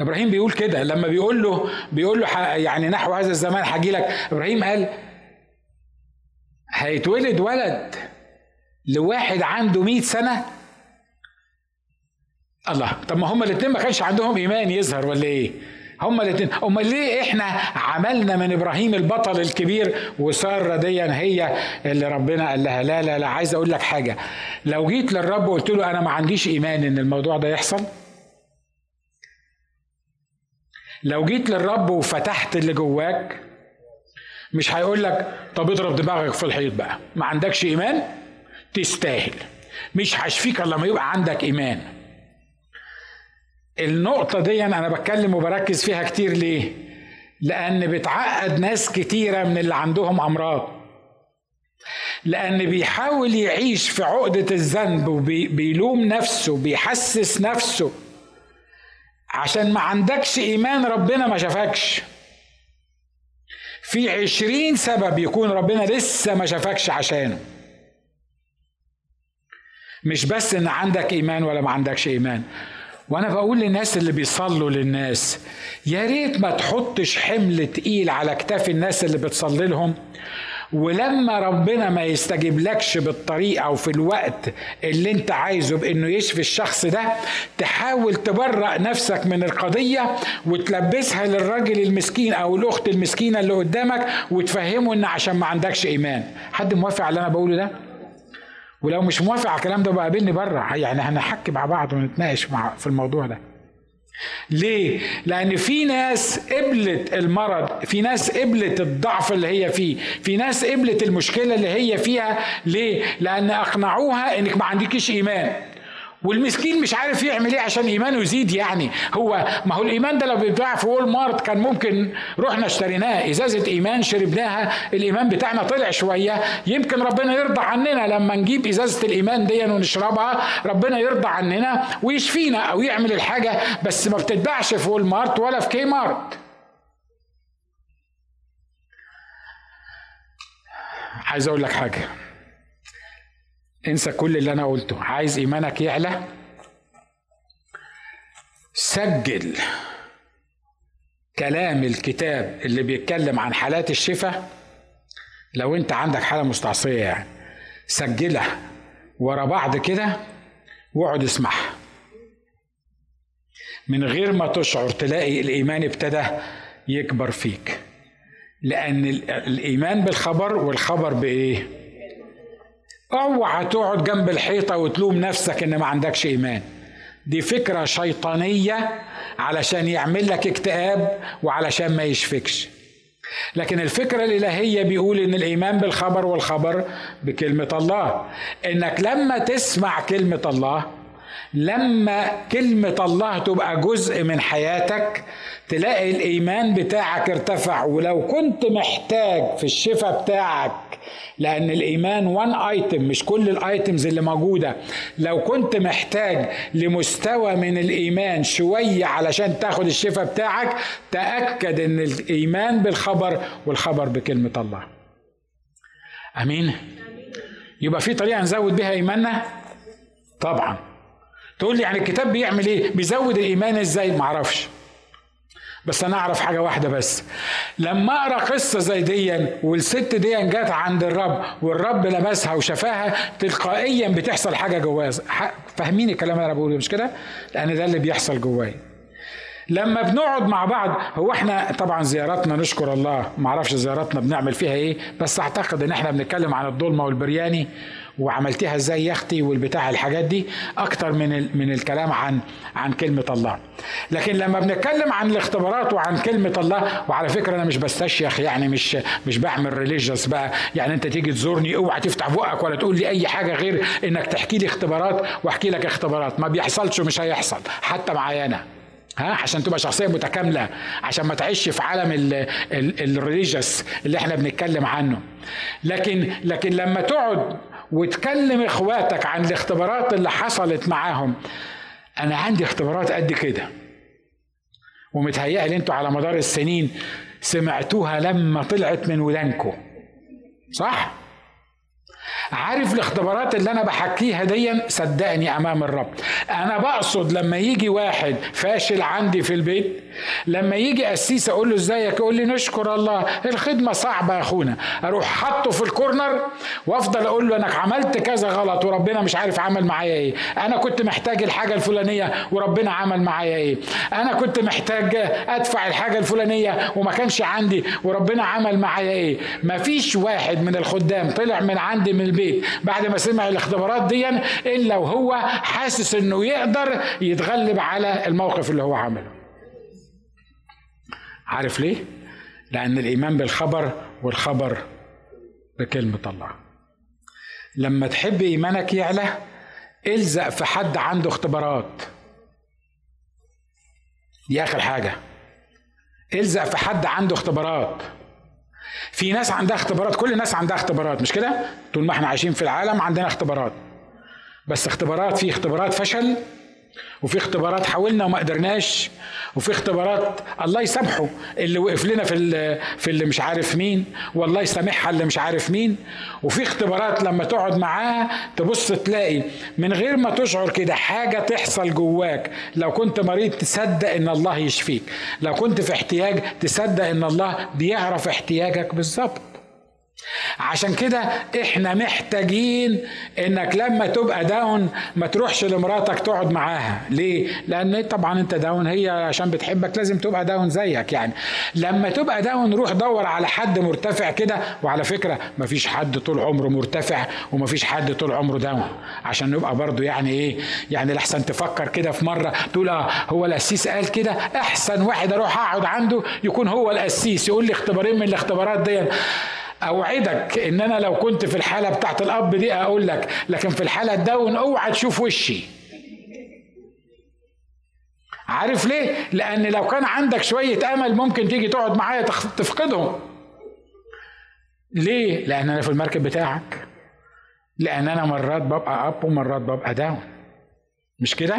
Speaker 1: إبراهيم بيقول كده لما بيقول له بيقول له يعني نحو هذا الزمان هاجي لك. إبراهيم قال هيتولد ولد لواحد عنده مئة سنة؟ الله. طب ما هما الاثنين ما كانش عندهم إيمان يظهر ولا إيه؟ هما الاثنين أمال ليه إحنا عملنا من إبراهيم البطل الكبير وسارة دي هي اللي ربنا قال لها؟ لا لا لا. عايز أقول لك حاجة. لو جيت للرب وقلت له أنا ما عنديش إيمان إن الموضوع ده يحصل لو جيت للرب وفتحت اللي جواك مش هيقول لك طب اضرب دماغك في الحيط بقى. ما عندكش إيمان؟ تستاهل. مش هشفيك إلا لما يبقى عندك إيمان. النقطة دي أنا بتكلم وبركز فيها كتير ليه؟ لأن بتعقد ناس كتيرة من اللي عندهم أمراض. لأن بيحاول يعيش في عقدة الذنب وبيلوم نفسه وبيحسس نفسه. عشان ما عندكش إيمان ربنا ما شافكش. في عشرين سبب يكون ربنا لسه ما شافكش عشانه. مش بس إن عندك إيمان ولا ما عندكش إيمان. وأنا بقول للناس اللي بيصلوا للناس يا ريت ما تحطش حمل تقيل على كتاف الناس اللي بتصلي لهم. ولما ربنا ما يستجيب لكش بالطريقة أو في الوقت اللي أنت عايزه بأنه يشفي الشخص ده تحاول تبرأ نفسك من القضية وتلبسها للراجل المسكين أو الأخت المسكينة اللي قدامك وتفهمه إن عشان ما عندكش إيمان. حد موافق على اللي أنا بقوله ده؟ ولو مش موافق على الكلام ده بقى قابلني بره. يعني هنحكي مع بعض ونتناقش مع في الموضوع ده. ليه؟ لأن في ناس قبلت المرض، في ناس قبلت الضعف اللي هي فيه، في ناس قبلت المشكلة اللي هي فيها، ليه؟ لأن أقنعوها إنك ما عندكيش إيمان، والمسكين مش عارف يعمل إيه عشان إيمانه يزيد يعني. هو ما هو الإيمان ده لو بيتباع في وول مارت كان ممكن رحنا اشتريناه. إزازة إيمان شربناها الإيمان بتاعنا طلع شوية. يمكن ربنا يرضى عننا لما نجيب إزازة الإيمان دي ونشربها. ربنا يرضى عننا ويشفينا أو يعمل الحاجة بس ما بتتباعش في وول مارت ولا في كي مارت عايز أقول لك حاجة. انسى كل اللي أنا قلته. عايز ايمانك يعلى. سجل كلام الكتاب اللي بيتكلم عن حالات الشفاء. لو انت عندك حالة مستعصية يعني سجلها ورا بعض كده واقعد اسمعها. من غير ما تشعر تلاقي الإيمان ابتدى يكبر فيك. لأن الإيمان بالخبر والخبر بإيه؟ اوعى تقعد جنب الحيطة وتلوم نفسك إن ما عندكش إيمان. دي فكرة شيطانية علشان يعمل لك اكتئاب وعلشان ما يشفكش. لكن الفكرة الإلهية بيقول إن الإيمان بالخبر والخبر بكلمة الله. إنك لما تسمع كلمة الله لما كلمة الله تبقى جزء من حياتك تلاقي الإيمان بتاعك ارتفع. ولو كنت محتاج في الشفاء بتاعك لأن الإيمان وان ايتم مش كل الايتمز اللي موجودة. لو كنت محتاج لمستوى من الإيمان شوية علشان تاخد الشفاء بتاعك تأكد إن الإيمان بالخبر والخبر بكلمة الله. أمين؟ يبقى في طريقة نزود بها إيماننا؟ طبعا. تقول لي يعني الكتاب بيعمل إيه؟ بيزود الإيمان إزاي؟ معرفش بس أنا أعرف حاجة واحدة بس. لما أقرأ قصة زي دي والست دي جت عند الرب والرب لمسها وشفاها تلقائيا بتحصل حاجة جواها. فاهمين الكلام اللي أنا بقوله مش كده؟ لأن ده اللي بيحصل جوايا لما بنقعد مع بعض هو إحنا طبعا زياراتنا نشكر الله ما أعرفش زياراتنا بنعمل فيها إيه بس أعتقد إن إحنا بنتكلم عن الضلمة والبرياني. وعملتيها إزاي يا أختي والبتاع الحاجات دي أكتر من من الكلام عن عن كلمة الله. لكن لما بنتكلم عن الاختبارات وعن كلمة الله وعلى فكرة أنا مش بستشيخ يعني مش مش بعمل ريليجيوس بقى. يعني أنت تيجي تزورني أوعى تفتح بقك ولا تقول لي أي حاجة غير إنك تحكي لي اختبارات وأحكي لك اختبارات. ما بيحصلش ومش هيحصل حتى معايا أنا. ها؟ عشان تبقى شخصية متكاملة عشان ما تعيش في عالم الريليجيوس اللي إحنا بنتكلم عنه. لكن لكن لما تقعد وتكلم إخواتك عن الاختبارات اللي حصلت معاهم. أنا عندي اختبارات قد كده. ومتهيألي أنتوا على مدار السنين سمعتوها لما طلعت من ودانكم صح؟ عارف الاختبارات اللي أنا بحكيها دي؟ صدقني أمام الرب. أنا بقصد لما يجي واحد فاشل عندي في البيت لما يجي قسيس أقول له إزيك؟ يقول لي نشكر الله. الخدمة صعبة يا أخونا. أروح حاطه في الكورنر وأفضل أقول له أنك عملت كذا غلط وربنا مش عارف عمل معايا إيه. أنا كنت محتاج الحاجة الفلانية وربنا عمل معايا إيه. أنا كنت محتاج أدفع الحاجة الفلانية وما كانش عندي وربنا عمل معايا إيه. مفيش واحد من الخدام طلع من عندي من البيت. بعد ما سمع الاختبارات دي الا وهو حاسس إنه يقدر يتغلب على الموقف اللي هو عمله عارف ليه؟ لأن الإيمان بالخبر والخبر بكلمة الله. لما تحب إيمانك يعلى إلزق في حد عنده اختبارات. دي آخر حاجة. إلزق في حد عنده اختبارات. في ناس عندها اختبارات كل الناس عندها اختبارات مش كده؟ طول ما إحنا عايشين في العالم عندنا اختبارات. بس اختبارات في اختبارات فشل وفي اختبارات حاولنا وما قدرناش وفي اختبارات الله يسامحه اللي وقف لنا في في اللي مش عارف مين والله يسامحها اللي مش عارف مين. وفي اختبارات لما تقعد معاها تبص تلاقي من غير ما تشعر كده حاجة تحصل جواك. لو كنت مريض تصدق إن الله يشفيك. لو كنت في احتياج تصدق إن الله بيعرف احتياجك بالظبط. عشان كده إحنا محتاجين انك لما تبقى down ما تروحش لمراتك تقعد معاها. ليه؟ لأن طبعا انت down هي عشان بتحبك لازم تبقى down زيك يعني. لما تبقى down روح دور على حد مرتفع كده. وعلى فكرة ما فيش حد طول عمره مرتفع وما فيش حد طول عمره down. عشان نبقى برضو يعني إيه يعني لحسن تفكر كده في مرة تقول آه هو القسيس قال كده؟ احسن واحد أروح اقعد عنده يكون هو القسيس يقول لي اختبارين من الاختبارات دي أوعدك إن أنا لو كنت في الحالة بتاعت الأب دي أقول لك لكن في الحالة ال down أوعى تشوف وشي. عارف ليه؟ لأن لو كان عندك شوية أمل ممكن تيجي تقعد معايا تفقدهم. ليه؟ لأن أنا في المركب بتاعك. لأن أنا مرات ببقى أب ومرات ببقى داون. مش كده؟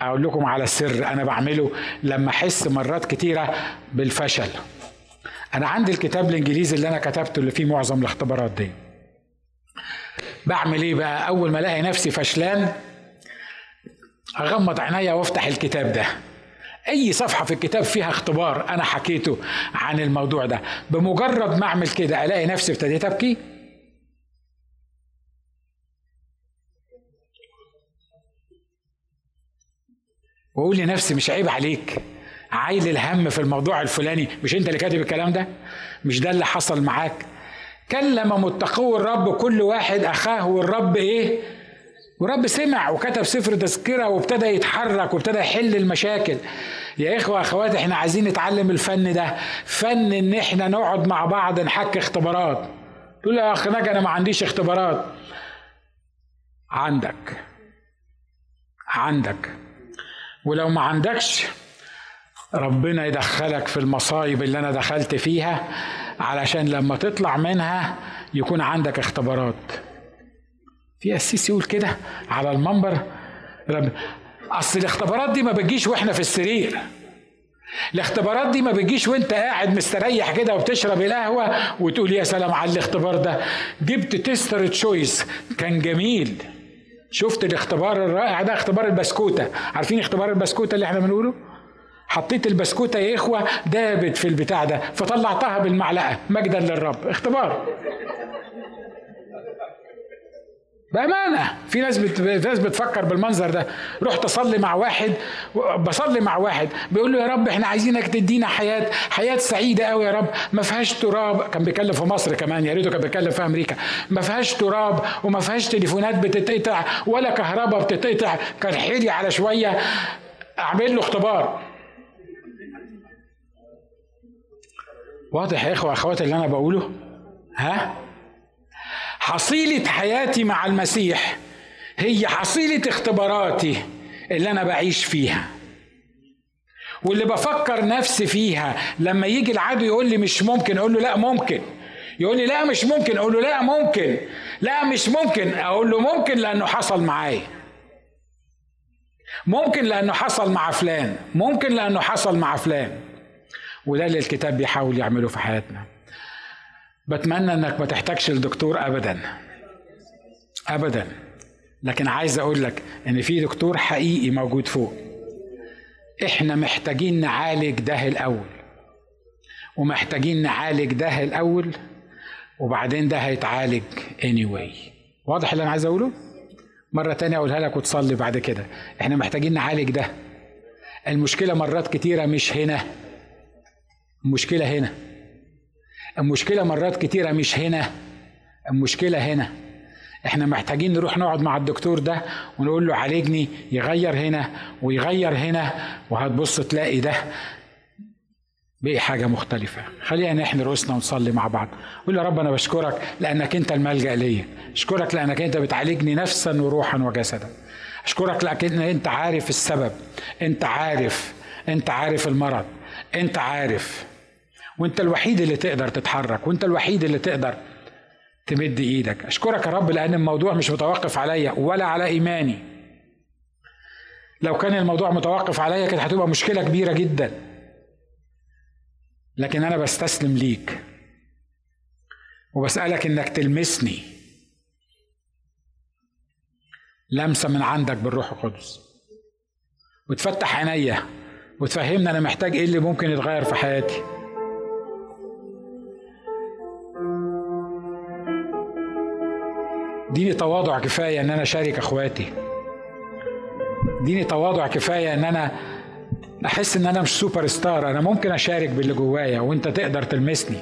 Speaker 1: أقول لكم على السر أنا بعمله لما أحس مرات كتيرة بالفشل. أنا عندي الكتاب الإنجليزي اللي أنا كتبته اللي فيه معظم الاختبارات دي. بعمل إيه بقى؟ أول ما ألاقي نفسي فشلان أغمض عينيا وأفتح الكتاب ده. أي صفحة في الكتاب فيها اختبار أنا حكيته عن الموضوع ده. بمجرد ما أعمل كده ألاقي نفسي ابتديت ابكي وأقول لنفسي مش عيب عليك. عايل الهم في الموضوع الفلاني. مش انت اللي كاتب الكلام ده؟ مش ده اللي حصل معاك؟ كلم متقو الرب كل واحد أخاه والرب إيه؟ ورب سمع وكتب سفر تذكرة وابتدى يتحرك وابتدى يحل المشاكل. يا إخوة أخوات إحنا عايزين نتعلم الفن ده. فن إن إحنا نقعد مع بعض نحكي اختبارات. تقول يا أخ ناجي أنا ما عنديش اختبارات. عندك. عندك. ولو ما عندكش ربنا يدخلك في المصايب اللي أنا دخلت فيها علشان لما تطلع منها يكون عندك اختبارات. في قسيس يقول كده على المنبر رب أصل الاختبارات دي ما بتجيش وإحنا في السرير. الاختبارات دي ما بتجيش وإنت قاعد مستريح كده وبتشرب القهوة وتقول يا سلام على الاختبار ده. جبت تستر تشويس كان جميل. شفت الاختبار الرائع ده اختبار البسكوتة. عارفين اختبار البسكوتة اللي إحنا بنقوله؟ حطيت البسكوتة يا إخوة دابت في البتاع ده فطلعتها بالمعلقة مجدا للرب اختبار. بأمانة في ناس بت... ناس بتفكر بالمنظر ده. رحت أصلي مع واحد بصلي مع واحد بيقول له يا رب إحنا عايزينك تدينا حياة حياة سعيدة قوي يا رب. ما فيهاش تراب. كان بيتكلم في مصر كمان يا ريته كان بيتكلم في أمريكا. ما فيهاش تراب وما فيهاش تليفونات بتتقطع ولا كهرباء بتتقطع. كان حيلي على شوية أعمل له اختبار. واضح يا إخوة أخواتي اللي أنا بقوله؟ ها؟ حصيلة حياتي مع المسيح هي حصيلة اختباراتي اللي أنا بعيش فيها. واللي بفكر نفسي فيها لما يجي العدو يقول لي مش ممكن أقول له لا ممكن. يقول لي لا مش ممكن أقول له لا ممكن. لا مش ممكن. أقول له ممكن لأنه حصل معايا. ممكن لأنه حصل مع فلان. ممكن لأنه حصل مع فلان. وده اللي الكتاب بيحاول يعمله في حياتنا. بتمنى إنك ما تحتاجش لدكتور ابدا. ابدا. لكن عايز أقول لك إن في دكتور حقيقي موجود فوق. إحنا محتاجين نعالج ده الأول. ومحتاجين نعالج ده الأول وبعدين ده هيتعالج anyway. واضح اللي أنا عايز أقوله؟ مرة تانية أقولها لك وتصلي بعد كده. إحنا محتاجين نعالج ده. المشكلة مرات كتيرة مش هنا. المشكلة هنا. المشكلة مرات كتيرة مش هنا. المشكلة هنا. إحنا محتاجين نروح نقعد مع الدكتور ده ونقول له عالجني يغير هنا ويغير هنا وهتبص تلاقي ده بقي حاجة مختلفة. خلينا نحن رؤوسنا ونصلي مع بعض. قول يا رب أنا بشكرك لأنك أنت الملجأ ليا. أشكرك لأنك أنت بتعالجني نفسا وروحا وجسدا. أشكرك لأنك أنت عارف السبب. أنت عارف. أنت عارف المرض. أنت عارف. وانت الوحيد اللي تقدر تتحرك وانت الوحيد اللي تقدر تمد إيدك. أشكرك يا رب لأن الموضوع مش متوقف عليا ولا على إيماني. لو كان الموضوع متوقف عليا كانت هتبقى مشكلة كبيرة جدا. لكن أنا بستسلم ليك. وبسألك إنك تلمسني. لمسة من عندك بالروح القدس. وتفتح عينيا وتفهمني أنا محتاج إيه اللي ممكن يتغير في حياتي. ديني تواضع كفاية إن أنا أشارك إخواتي. ديني تواضع كفاية إن أنا أحس إن أنا مش سوبر ستار. أنا ممكن أشارك باللي جوايا وأنت تقدر تلمسني.